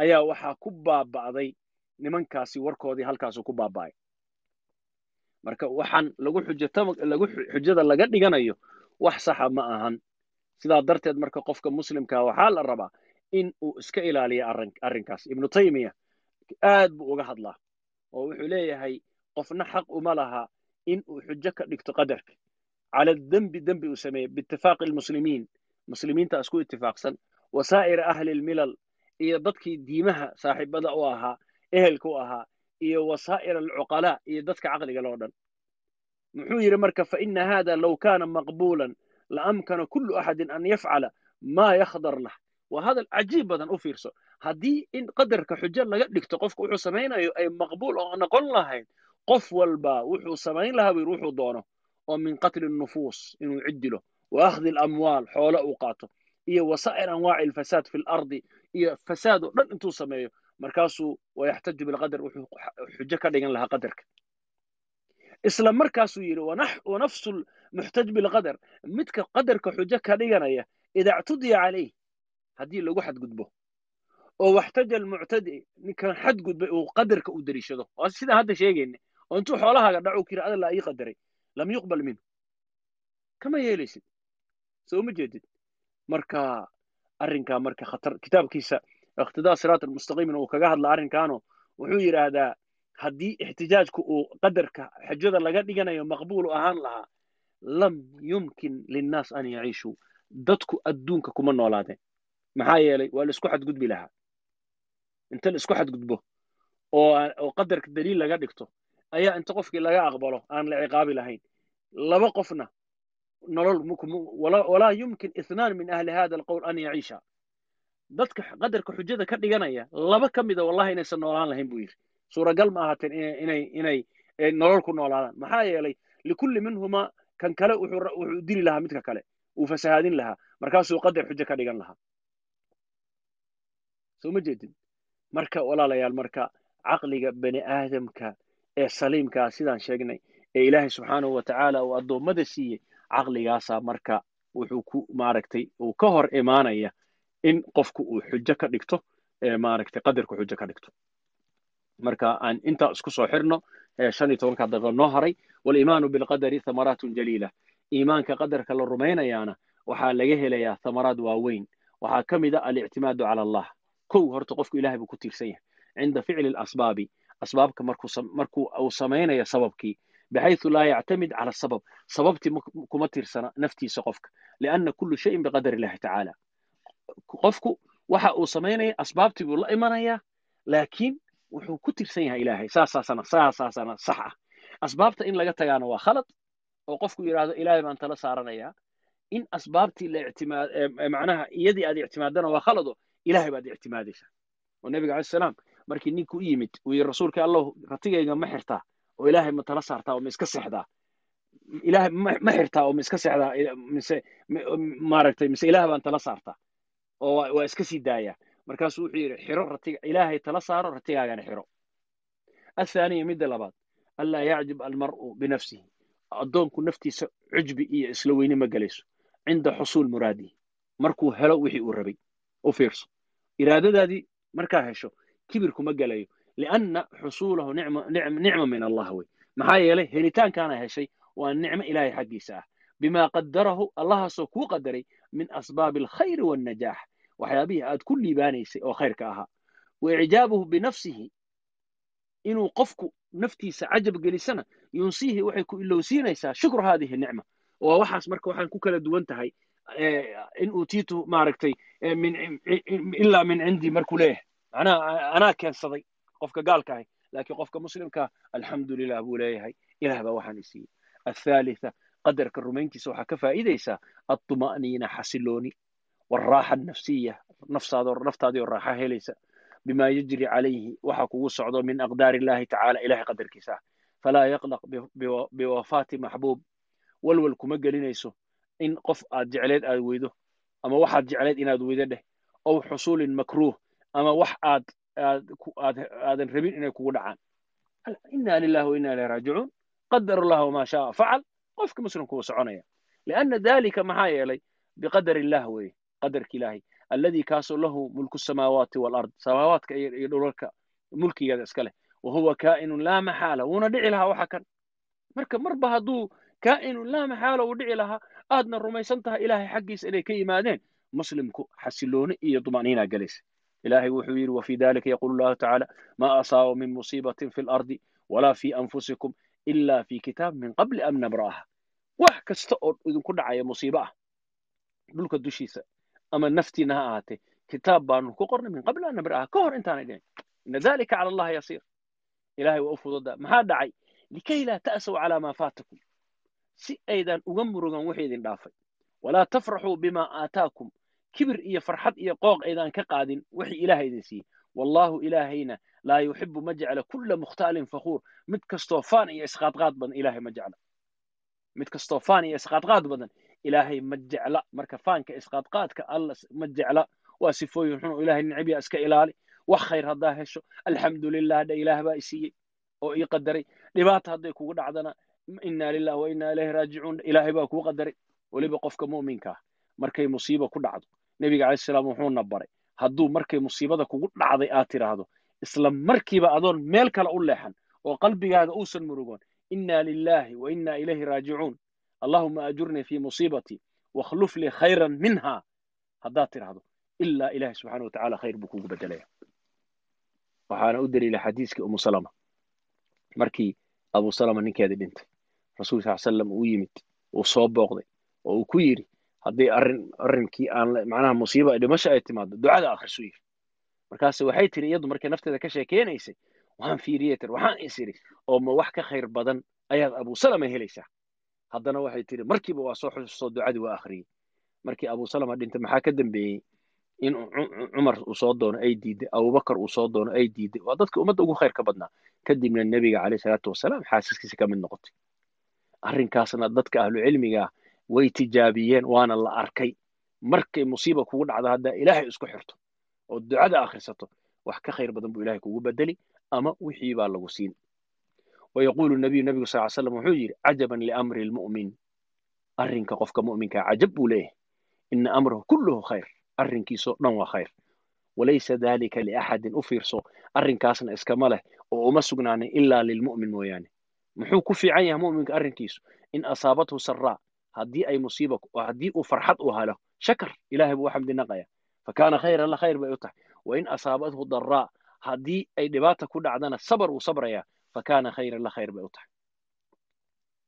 ayaa waxaa ku baaba'day nimankaasi warkoodii halkaasu ku baaba'ay. Marka waxaan lagu lagu xujada laga dhiganayo wax saxa ma ahan. Sidaa darteed marka qofka muslimkaa waxaa la rabaa in uu iska ilaaliyo arrinkaas. Ibnu taymiya aad buu uga hadlaa oo wuxuu leeyahay qofna xaq uma laha in uu xujo ka dhigto qadarka. Cala dembi dembi uu sameeyey biitifaaqi almuslimiin. Muslimiinta isku itifaaqsan wasaa'ira ahli lmilal iyo dadkii diimaha saaxiibada u ahaa ehelka u ahaa iyo wasaa'ir alcuqalaa iyo dadka caqliga loo dhan. Muxuu yidhi marka faina hada low kaana maqbuulan laamkana kulu axadin an yafcala maa yakhdar lah waa hadal cajiib badan u fiirso. Haddii in qadarka xujo laga dhigto qofka wuxuu samaynayo ay maqbuul oo noqon lahayd qof walba wuxuu samayn lahaa buu wuxuu doono. Oo min qatli nufuus inuu cid dilo. Wa akhdi alamwaal xoolo uu qaato. Iyo wasaa'ir anwaaci alfasaad fi lardi iyo fasaad oo dhan intuu sameeyo. Markaasuu wayaxtaju bilqadar wuxuu xujo ka dhigan lahaa qadarka. Isla markaasuu yidhi wanafsu muxtaj bilqadar midka qadarka xujo ka dhiganaya ida ictudiya calayh haddii lagu xadgudbo. Oo waxtaja almuctadi ninkan xadgudbay uu qadarka u dariishado waa sidaan hadda sheegayna oo intuu xoolahaaga dhacu kiri adala ii qadaray. Lam yuqbal minhu. Kama yeelaysid. Soo ma jeedid. Marka arrinkaa marka khatar kitaabkiisa iqtidaa siraat almustaqiimina uu kaga hadla arrinkaano wuxuu yidhaahdaa haddii ixtijaajku uu qadarka xujada laga dhiganayo maqbuulu ahaan lahaa lam yumkin linnaas an yaciishuu dadku adduunka kuma noolaadeen maxaa yeelay waa la isku xadgudbi lahaa. Inta la isku xadgudbo oo qadarka daliil laga dhigto ayaa inta qofkii laga aqbalo aan la ciqaabi lahayn. Laba qofna nolol walaa yumkin ithnaan min ahli hada alqowl an yaciisha. Dadka qadarka xujada ka dhiganaya laba ka mida wallahi inaysan noolaan lahayn buu yidhi. Suuragal ma ahaateen inay inay nolol ku noolaadaan maxaa yeelay likulli minhuma kan kale wuxuu dili lahaa midka kale. Uu fasahaadin lahaa. Markaasuu qadar xujo ka dhigan lahaa soo ma jeedin? Marka walaalayaal marka caqliga bani aadamka ee saliimkaa sidaan sheegnay ee ilaahay subxaanahu wa tacaala uu addoommada siiyey caqligaasaa marka wuxuu ku maaragtay uu ka hor imaanaya in qofku uu xujo ka dhigto maaragtay qadarku xujo ka dhigto. Marka aan intaa isku soo xirno shan iyo tobanka daqiiqo noo haray waliimaanu bilqadari thamaraatun jaliila. Iimaanka qadarka la rumaynayaana waxaa laga helayaa thamaraad waaweyn. Waxaa ka mid a alictimaadu cala allah kow horta qofku ilahay buu ku tiirsan yahay cinda ficli alasbaabi asbaabka markuu uu samaynayo sababkii bixayثu laa yactamid cala sabab sababtii kuma tiirsana naftiisa qofka lianna kullu shayin biqadar illahi tacaala qofku waxa uu samaynaya asbaabtii buu la imanayaa laakiin wuxuu ku tiirsan yahay ilaahay saasaasana saasaasana sax ah asbaabta in laga tagaana waa khalad oo qofku yidhaahdo ilaahay baan tala saaranayaa in asbaabtii la ictimaad macnaha iyadii aad ictimaadana waa khalado ilaahay baad ictimaadaysaa oo nabiga alayh salaam markii ninku u yimid uu yidhi rasuulka allahu ratigayga ma xirtaa oo ilaahay ma tala saartaa oo ma iska seexdaa ilaahay ma xirtaa oo ma iska seexdaa mise maaragtay mise ilaah baan tala saartaa oo waa iska sii daayaa markaasuu wuxuu yidhi xiro ratiga ilaahay tala saaro ratigaagana xiro. Athaaniya midda labaad anlaa yacjub almar'u binafsihi. Addoonku naftiisa cujbi iyo isla weyne ma gelayso cinda xusuul muraadihi markuu helo wixii uu rabay u fiirso. Iraadadaadii markaa hesho kibirku ma gelayo lianna xusuulahu nicma min allah wey. Maxaa yeelay helitaankaana heshay waa nicmo ilaahay xaggiisa ah. Bimaa qadarahu allahaasoo kuu qadaray min asbaabi alkhayri wannajaax waxyaabihii aad ku liibaanaysay oo khayrka ahaa. Wa icjaabuhu binafsihi inuu qofku naftiisa cajab gelisana yunsiihi waxay ku ilowsiinaysaa shukru haadihi nicma. Oo waxaas marka waxaan ku kala duwan tahay in uu tito maaragtay ilaa min cindi markuu leeyahay manaha anaa keensaday qofka gaalka ahay laakiin qofka muslimkaa alxamdulilah buu leeyahay ilah baa waxaan isiiyey athaalitha qadarka rumayntiisa waxaa ka faa'idaysaa alطuma'niina xasilooni waalraaxa nafsiya naftaadii oo raaxa helaysa bima yajri calayhi waxa kugu socdo min aqdaar illahi tacala ilahay qadarkiisa ah falaa yaqlaq biwafaati maxbuub walwal kuma gelinayso in qof aad jecleed aad weydo ama waxaad jecleed inaad weydo dheh ow xusuulin makruuh ama wax aad aadan rabin inay kugu dhacaan. Ina lilahi wa ina ilayhi raajicuun. Qadar allah wamaa shaa facal qofka muslimku uu soconaya. Lianna dalika maxaa yeelay? Biqadar illah weeye. Qadarka ilaahay. Alladii kaasoo lahu mulku samaawaati walard samaawaadka iyo dhulalka mulkigeeda iska leh. Wahuwa kaa'inun laa maxaala. Wuuna dhici lahaa waxa kan. Marka marba hadduu kaa'inun laa maxaala uu dhici lahaa aadna rumaysan tahay ilaahay xaggiisa inay ka yimaadeen muslimku xasilooni iyo dumaniinaa gelaysa ilaahay wuxuu yidhi wafii dalika yaquulu llahu tacaala maa asaaba min musiibatin fi lardi walaa fi anfusikum ila fi kitaab min qabli an nabra'aha wax kasta oo idinku dhacaya musiibo ah dhulka dushiisa ama naftiina ha ahaatee kitaab baanu ku qornay min qabli an nabraha ka hor intaanay dhicin. Ina dalika cala allahi yasiir. Ilahay waa u fududa maxaa dhacay? Likay laa ta'saw calaa maa faatakum si aydan uga murugan wixii idin dhaafay. Walaa tafraxuu bima aataakum. Kibir iyo farxad iyo qooq aydaan ka qaadin wixii ilaahay idin siiyey. Wallaahu ilaahayna laa yuxibu ma jecla kulla mukhtaalin fakhuur mid kastoo faan iyo isqaadqaad badan ilaahay ma jecla. Mid kastoo faan iyo isqaadqaad badan ilaahay ma jecla. Marka faanka isqaadqaadka alla ma jecla. Waa sifooyin xun oo ilaahay nicbiya iska ilaali. Wax khayr haddaa hesho. Alxamdulilah dha ilaah baa isiiyey oo ii qadaray. Dhibaata hadday kugu dhacdana inna lilah wa inna ilayhi raajicuun ilaahay baa kuu qadaray. Weliba qofka mu'minka markay musiiba ku dhacdo nebiga calayhi salaam wuxuuna baray. Hadduu markay musiibada kugu dhacday aad tiraahdo isla markiiba adoon meel kale u leexan oo qalbigaaga uusan murugoon inna lillahi wa inna ilayhi raajicuun allahuma ajurnii fi musiibatii wakhluf lii khayran minha. Haddaad tiraahdo ilaa ilahi subxaana wa khayr buu kugu bedelaya waxaana u daliila xadiiskii umu salama. Markii abu salama ninkeedii dhintay rasuul sal slam uu yimid uu soo booqday oo uu ku yidhi haddii arrin arrinkii aan macnaha musiiba dhimasho ay timaado ducada akhrisu yidhi. Markaase waxay tiri iyadu markay nafteeda ka sheekeynaysay waxaan fiiriyey tir waxaan is oo ma wax ka khayr badan ayaad abu salama helaysaa? Haddana waxay tiri markiiba waa soo xusuustoo ducadii waa akhriyey markii abu salama dhintay maxaa ka dambeeyey? In cumar uu soo doono ay diiday abubakar uu soo doono ay diiday waa dadka ummadda ugu khayrka badnaa. Kadibna nebiga caleyh salaatu wasalaam xaasaskiisa ka mid noqotay arrinkaasna dadka ahlucilmiga ah way tijaabiyeen waana la arkay. Markay musiiba kugu dhacdo haddaa ilaahay isku xirto oo ducada akhrisato wax ka khayr badan buu ilahay kugu bedeli ama wixii baa lagu siin. Wayaquulu nabiyu nabigu sal ly slam wuxuu yidhi cajaban liamri lmu'min arrinka qofka mu'minkaa cajab buu leeyahay. Ina amrahu kulluhu khayr. Arrinkiisoo dhan waa khayr. Walaysa dalika liaxadin u fiirso. Arrinkaasna iskama leh oo uma sugnaanin ilaa lilmu'min mooyaane muxuu ku fiican yahay mu'minka arrinkiisu? In asaabathu saraa haddii ay musiiba haddii uu farxad u helo shakar ilahay buu u xamdi naqaya. Fakaana khayran la khayr bay u tahay. Wain asaabathu daraa haddii ay dhibaata ku dhacdana sabar uu sabraya fakaana khayran la khayr bay u tahay.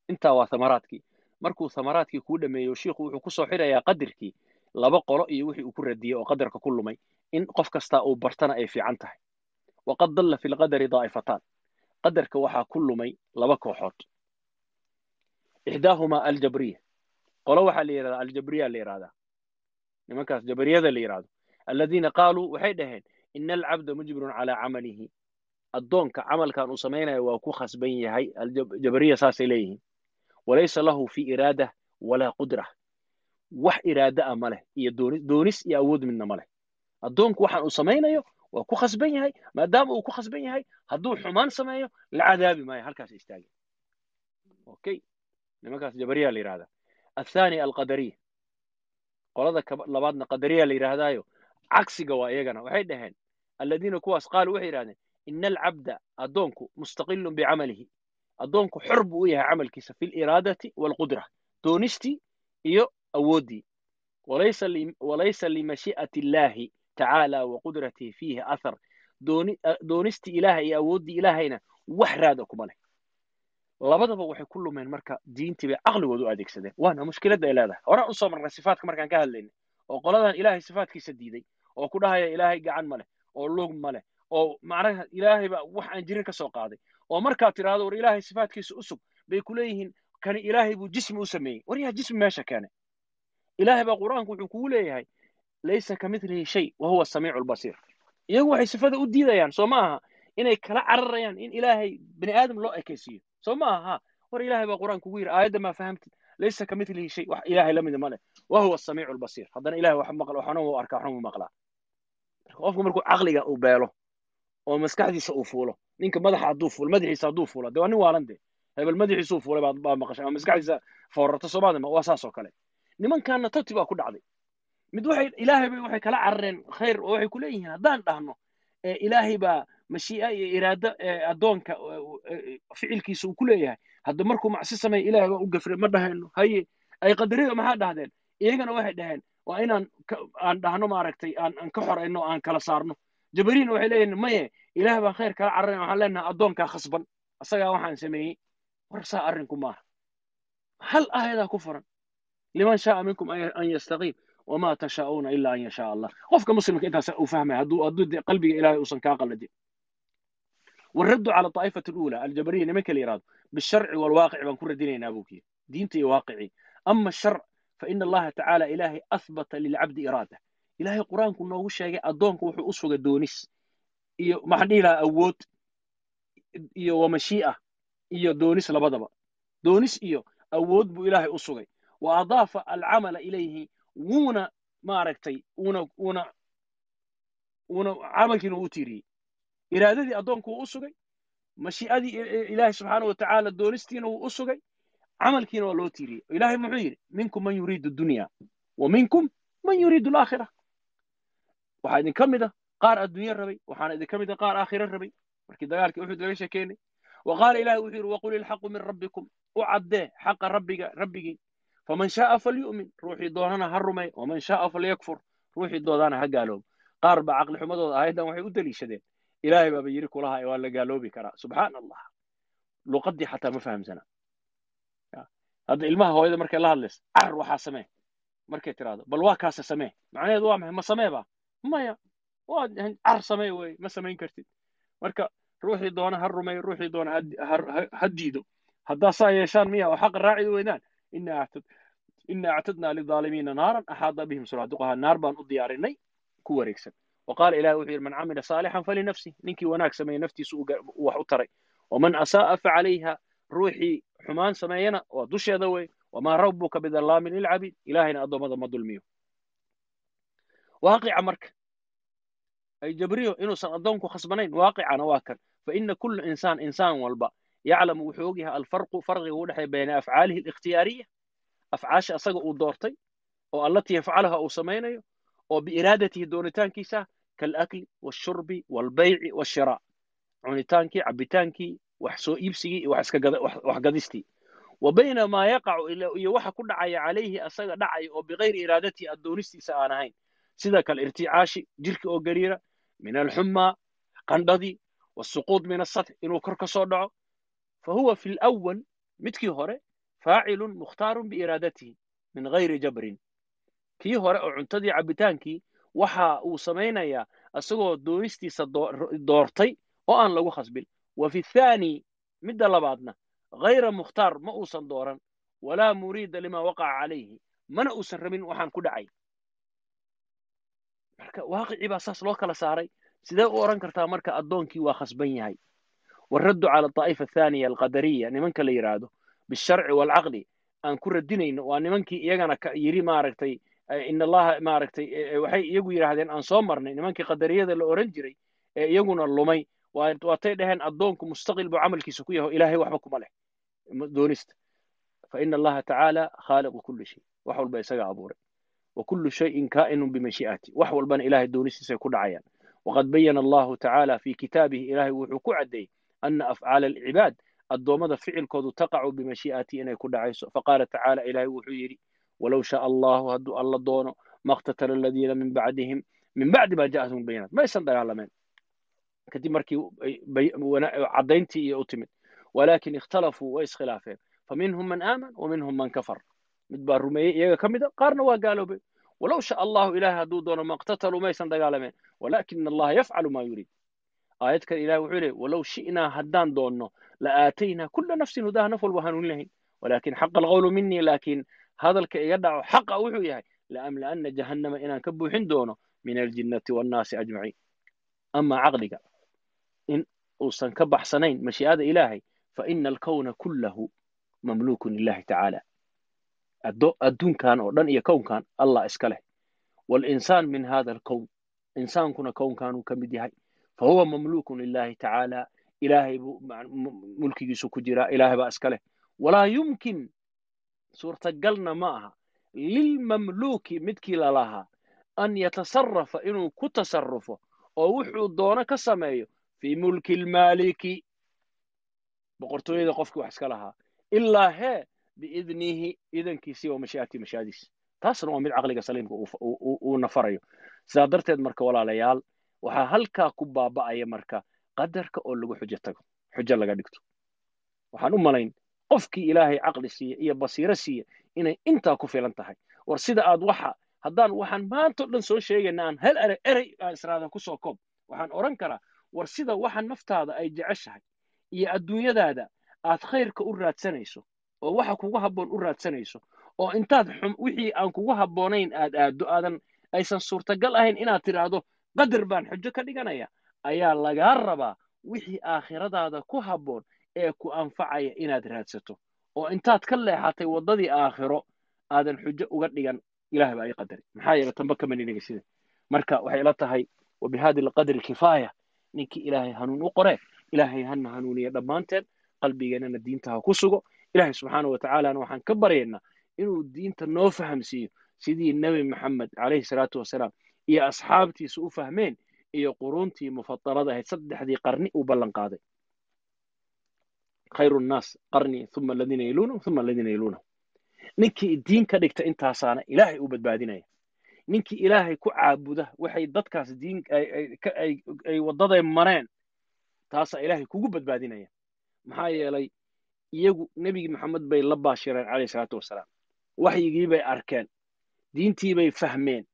Intaa waa thamaraadkii. Markuu thamaraadkii kuu dhameeyo shiikhu wuxuu ku soo xirayaa qadirkii laba qolo iyo wixii uu ku radiyey oo qadarka ku lumay. In qof kastaa uu bartana ay fiican tahay. Waqad dalla fi lqadari daa'ifataan qadarka waxaa ku lumay laba kooxood. Ixdaahumaa aljabriya. Qolo waxaa la yidhahdaa aljabriya la yidhahdaa nimankaas jabriyada la yidhahdo aladiina qaaluu waxay dhaheen ina alcabda mujbirun calaa camalihi. Addoonka camalkan uu samaynayo waa ku khasban yahay. Aljabriya saasay leeyihiin. Walaysa lahu fi iraada walaa qudra wax iraada ah ma leh iyo doonis iyo awood midna ma leh. Addoonku waxaan uu samaynayo waa ku khasban yahay maadaama uu ku khasban yahay hadduu xumaan sameeyo la cadaabi maayo halkaas istaagay okay nimankaas jabariya la yidhahdaa athani alqadariya qolada labaadna qadariya la yidhaahdaayo cagsiga waa iyagana waxay dhaheen aladiina kuwaas qaaluu waxay yidhahdeen ina alcabda addoonku mustaqilun bicamalihi addoonku xor buu u yahay camalkiisa fi liraadati waalqudra doonistii iyo awooddii walaysa limashi'ati illaahi tacaala wa qudratihi fiihi athar doonistii ilaahay iyo awooddii ilaahayna wax raada kuma leh labadaba waxay ku lumeen marka diintii bay u adeegsadeen waana mushkiladda ay leedahay horaan u soo marnay sifaadka markaan ka hadlayna oo qoladan ilaahay sifaadkiisa diiday oo ku dhahaya ilaahay gacan ma leh oo lug ma leh oo macnaha ilaahay baa wax aan jirin ka soo qaaday oo markaad tidhaahdo war ilaahay sifaadkiisa usug bay ku leeyihiin kani ilaahay buu jismi u sameeyey war yaa jismi meesha keenay ilaahay baa qur'aanku wuxuu kugu leeyahay laysa ka midlihi shay wa huwa samiicu lbasiir iyagu waxay sifada u diidayaan soo ma aha inay kala cararayaan in ilaahay bani aadam loo ekaysiiyo. Soo ma aha war ilaahay baa qur'aanku kugu yidhi aayadda maa fahamtid laysa ka midlihi shay. Wax ilaahay lamida ma leh. Wa huwa samiicu lbasiir haddana ilahay wax maqla waxna uu arkaa waxna uu maqlaa. Qofku markuu caqliga uu beelo oo maskaxdiisa uu fuulo ninka madaxa hadduu fuulo madaxiisa hadduu fuulo dee waa nin waalan dee hebel madaxiisuu fuulay baa maqashay ama maskaxdiisa foorarta soomaadima waa saas kale. Nimankaana tati baa ku dhacday mid waxay ilaahay bay waxay kala carareen khayr oo waxay ku leeyihiin haddaan dhahno ilaahay baa mashii'a iyo iraado addoonka ficilkiisa uu ku leeyahay. Hadda markuu macsi sameeya ilaahay baa u gafray ma dhahayno. Haye ay qadarida maxaa dhahdeen? Iyagana waxay dhaheen waa inaan aan dhahno maaragtay aan ka xorayno aan kala saarno. Jabariina waxay leeyihiin maye ilaah baan khayr kala cararayn waxaan leenahay addoonkaa khasban. Asagaa waxaan sameeyey. War saa arrinku maaha hal aayadaa ku furan. Liman shaaa minkum an yastaqiim wamaa tashaa'uuna ilaa an yashaa allah qofka muslimka intaas uu fahmaya hadduu hadduu qalbiga ilaahay uusan kaa qalladin والرد على الطائفة الأولى الجبرية لما كان يراد بالشرع والواقع بنكون ردينا أبوك دينتي واقعي أما الشرع فإن الله تعالى إلهي أثبت للعبد إرادة ilaahay qur-aanku noogu sheegay addoonku wuxuu u sugay doonis iyo maxaan dhihi lahaa awood iyo wamashii'a iyo doonis labadaba doonis iyo awood buu ilaahay u sugay wa adaafa alcamala ilayhi wuuna maaragtay uuna uuna uuna camalkiina u tiiriyey. Iraadadii addoonku wuu u sugay mashii'adii ilaahay subxaana wa tacaala doonistiina wuu u sugay camalkiina waa loo tiiriyey. Ilaahay muxuu yidhi minkum man yuriidu dunya wa minkum man yuriidu alaakhira waxaa idin mid a qaar adduunye rabay waxaana idin mid a qaar aakhira rabay. Markii dagaalkii uxud laga sheekeynay wa qaala ilahi wuxuu yidhi waqul ilxaqu min rabbikum. U caddee xaqa rabbiga rabbigii faman shaaa falyu'min ruuxii doonana ha rumey waman shaaa falyakfur ruuxii doodana ha gaaloobo qaar baa caqli xumadooda aayaddan waxay u deliishadeen ilaahay baaba yidhi kulaha waa la gaaloobi karaa subxaana allah luqaddii xataa ma fahamsana hadda ilmaha hooyada markay la hadlaysa car waxaa samee markay tiraahdo bal waa kaase samee macnaheedu waa maxay ma samee ba maya waa car samee wey ma samayn kartid marka ruuxii doona ha rumeeyo ruuxii doona ha diido haddaa saa yeeshaan miya oo xaqa raaci weydaan inaa actadnaa lidaalimiina naaran axaada bihim suraaduqaha naar baan u diyaarinay ku wareegsan wa qaala ilahi wuxuu yidhi man camila saalixan falinafsi ninkii wanaag sameeye naftiisu wax u taray waman asaa'a facalayha ruuxii xumaan sameeyana waa dusheeda wey wamaa rabbuka bidallaamin lilcabiid ilaahayna addoommada ma dulmiyo waaqica marka ay jabriyo inuusan addoonku khasbanayn waaqicana waa kan fa ina kulla insaan insaan walba yaclamu wuxuu ogyahay alfarqu farqiga u dhexeeya bayna afcaalihi alikhtiyaariya afcaasha asaga uu doortay oo allatii yafcaluha uu samaynayo oo biiraadatihi doonitaankiisa kalakli washurbi walbayci washiraa cunitaankii cabitaankii wax soo iibsigii iyo wax wa bayna maa yaqacu iyo waxa ku dhacaya calayhi asaga dhacaya oo bikayri iraadatihi addoonistiisa aan ahayn. Sida kal irticaashi jirka oo gariira min alxumaa qandhadii wasuquud min asathi inuu kor ka soo dhaco fahuwa fi lawal midkii hore faacilun mukhtaarun biiraadatihi min hayri jabrin kii hore oo cuntadii cabitaankii waxa uu samaynayaa isagoo doonistiisa doortay oo aan lagu khasbin wa fi thaani midda labaadna hayra mukhtaar ma uusan dooran walaa muriida limaa waqaca calayhi mana uusan rabin waxaan ku dhacay marka waaqicii baa saas loo kala saaray sidee u odhan kartaa marka addoonkii waa khasban yahay waraddu cala daa'ifa athaaniya alqadariya nimanka la yidhaahdo bisharci waalcaqli aan ku radinayno waa nimankii iyagana yidhi maaragtay in allaha maaragtay waxay iyagu yidhaahdeen aan soo marnay nimankii qadariyada la oran jiray ee iyaguna lumay waatay dhaheen addoonku mustaqil buu camalkiisa ku yahay ilaahay waxba kuma leh doonista fa ina allaha tacaala khaaliqu kulli shay wax walba isaga abuuray wa kullu shayin kaa'inun bimashii'ati wax walbana ilaahay doonistiisay ku dhacayaan ana afcaala alcibaad addoommada ficilkoodu taqacu bimashii'atii inay ku dhacayso faqaala tacaala ilaahay wuxuu yidhi walow shaa allahu hadduu alla doono makhtatala aladiina min bacdihim min bacdi ma ja'athum bayinaat maysan dagaalameen kadib markii caddayntii iyo u timid walaakin ikhtalafuu way iskhilaafeen faminhum man aaman wa man kafar mid baa rumeeyey iyaga ka mida qaarna waa gaaloobay walow shaa allahu ilaahay hadduu doono maqtataluu maysan dagaalameen walaakina allaha yafcalu maa yuriid aayadkan ilahi wuxuu leey walow shi'naa haddaan doonno la aataynaa kulla nafsin hudaha naf walba hanuun lahayn. Walaakin xaqa alqowlu minii laakiin hadalka iga dhaco xaqa wuxuu yahay laamla'anna jahannama inaan ka buuxin doono min aljinnati wannaasi ajmaciin. Amaa caqliga in uusan ka baxsanayn mashiicada ilaahay fa ina alkowna kullahu mamluukun lilahi tacaala. Adduunkan oo dhan iyo kownkan allah iska leh. Walinsaan min hada alkown insaankuna kownkanuu ka mid yahay fahuwa mamluukun lillahi tacaala ilaahay buu mulkigiisu ku jiraa ilaahay baa iska leh walaa yumkin suurtagalna ma aha lilmamluuki midkii lalahaa an yatasarafa inuu ku tasarufo oo wuxuu doono ka sameeyo fii mulki lmaaliki boqortooyada qofkii wax iska lahaa ilaa hee biidnihi idankiisii wa mashii'atii mashii'adiis taasna waa mid caqliga saliimka uu nafarayo sidaa darteed marka walaalayaal waxaa halkaa ku baaba'aya marka qadarka oo lagu xujo tago xujo laga dhigto. Waxaan u malayn qofkii ilaahay caqli siiya iyo basiiro siiya inay intaa ku filan tahay. War sida aad waxa haddaan waxaan maanta o dhan soo sheegayna aan hal erey erey aan israada ku soo koob. Waxaan odhan karaa war sida waxa naftaada ay jeceshahay iyo adduunyadaada aad khayrka u raadsanayso oo waxa kugu habboon u raadsanayso oo intaad wixii aan kugu habboonayn aad aaddo aadan aysan suurtagal ahayn inaad tidhaahdo qadar baan xujo ka dhiganaya ayaa lagaa rabaa wixii aakhiradaada ku habboon ee ku anfacaya inaad raadsato. Oo intaad ka leexatay waddadii aakhiro aadan xujo uga dhigan ilahay baa ii qadari. Maxaa yeele tanba kama ninagaysid marka waxay ila tahay wabihadi lqadri kifaaya. Ninkii ilaahay hanuun u qoree ilaahay hana hanuuniya dhammaanteen qalbigeennana diinta ha ku sugo. Ilaahay subxaana wa tacaalana waxaan ka baryaynaa inuu diinta noo fahamsiiyo sidii nebi maxamed calayhi salaatu wasalaam iyo asxaabtiisa u fahmeen iyo quruuntii mufadarada ahayd saddexdii qarni uu ballan qaaday. Khayru nnaas qarnii uma aladiina yaluunahum uma aladiina yaluunahum ninkii diin ka dhigta intaasaana ilaahay uu badbaadinaya. Ninkii ilaahay ku caabuda waxay dadkaas diin ay waddaday mareen taasaa ilaahay kugu badbaadinaya. Maxaa yeelay iyagu nebigi maxamed bay la baashireen calayhi salaatu wasalaam. Waxyigii bay arkeen diintii bay fahmeen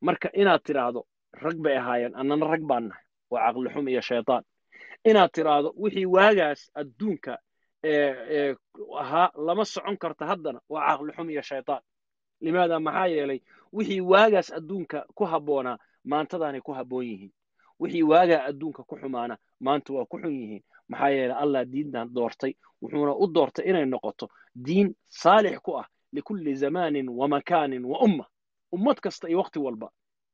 marka inaad tidhaahdo rag bay ahaayeen annana rag baan nahay. Waa caqli xum iyo shaytaan. Inaad tidhaahdo wixii waagaas adduunka ahaa lama socon karta haddana waa caqli xum iyo shaytaan. Limaada maxaa yeelay wixii waagaas adduunka ku habboonaa maantadaanay ku habboon yihiin. Wixii waagaa adduunka ku xumaana maanta waa ku xun yihiin. Maxaa yeelay allah diintan doortay wuxuuna u doortay inay noqoto diin saalix ku ah likulli zamaanin wa makaanin wa umma ummad kasta iyo waqti walba.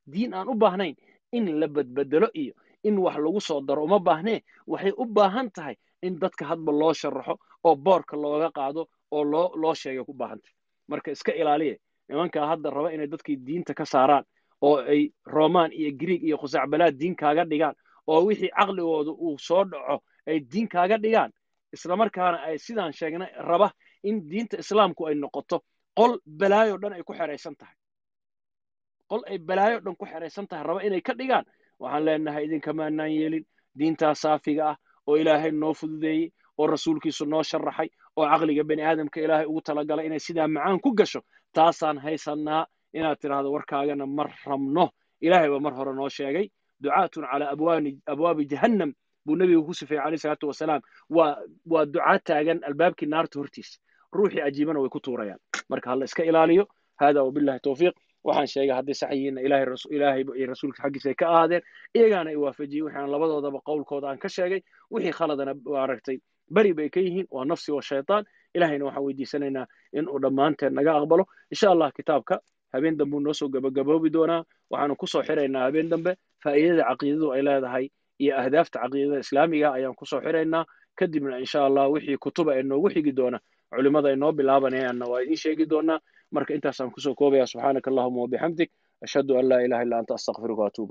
Diin aan u baahnayn in la badbedelo iyo in wax lagu soo daro uma baahnee. Waxay u baahan tahay in dadka hadba loo sharaxo oo boorka looga qaado oo loo loo sheegay ku baahantay. Marka iska ilaaliya nimankaa hadda raba inay dadkii diinta ka saaraan oo ay romaan iyo griig iyo khusacbalaad diin kaaga dhigaan oo wixii caqligooda uu soo dhaco ay diin kaaga dhigaan. Islamarkaana ay sidaan sheegnay raba in diinta islaamku ay noqoto qol balaayo dhan ay ku xeraysan tahay qol ay balaayo dhan ku xeraysan tahay raba inay ka dhigaan. Waxaan leenahay idinkamaanaan yeelin. Diintaa saafiga ah oo ilaahay noo fududeeyey oo rasuulkiisu noo sharaxay oo caqliga bani aadamka ilaahay ugu talagalay inay sidaa macaan ku gasho taasaan haysannaa inaad tidhaahdo warkaagana mar rabno. Ilaahay baa mar hore noo sheegay ducaatun calaa abwaabi jahannam buu nebigu ku sifeeyey calayhi salaatu wasalaam. Waa waa ducaa taagan albaabkii naarta hortiisa. Ruuxii ajiibana way ku tuurayaan. Marka hala iska ilaaliyo hada wabillahi towfiiq waxaan sheegay hadday sax yihiinna ilaahay iyo rasuulka xaggiisa ay ka ahaadeen iyagaana i waafajiyey waxaan labadoodaba qowlkooda aan ka sheegay wixii khaladana aragtay. Beri bay ka yihiin waa nafsi wa shaytaan. Ilahayna waxaan weydiisanaynaa in uu naga aqbalo. Insha allah kitaabka habeen dambe noo soo gabagaboobi doonaa. Waxaanu ku soo xiraynaa habeen dambe. Faa'iidada caqiidadu ay leedahay iyo ahdaafta caqiidada islaamiga ayaan ku soo xiraynaa. Kadibna insha allah wixii kutuba ee noogu xigi doona culimada ay noo bilaabanayaanna waa idiin sheegi doonaa marka intaasaan ku soo koobaya subxaanaka allahuma wabixamdik ashhadu an laa ilaha illa anta astaqfiruka waatuub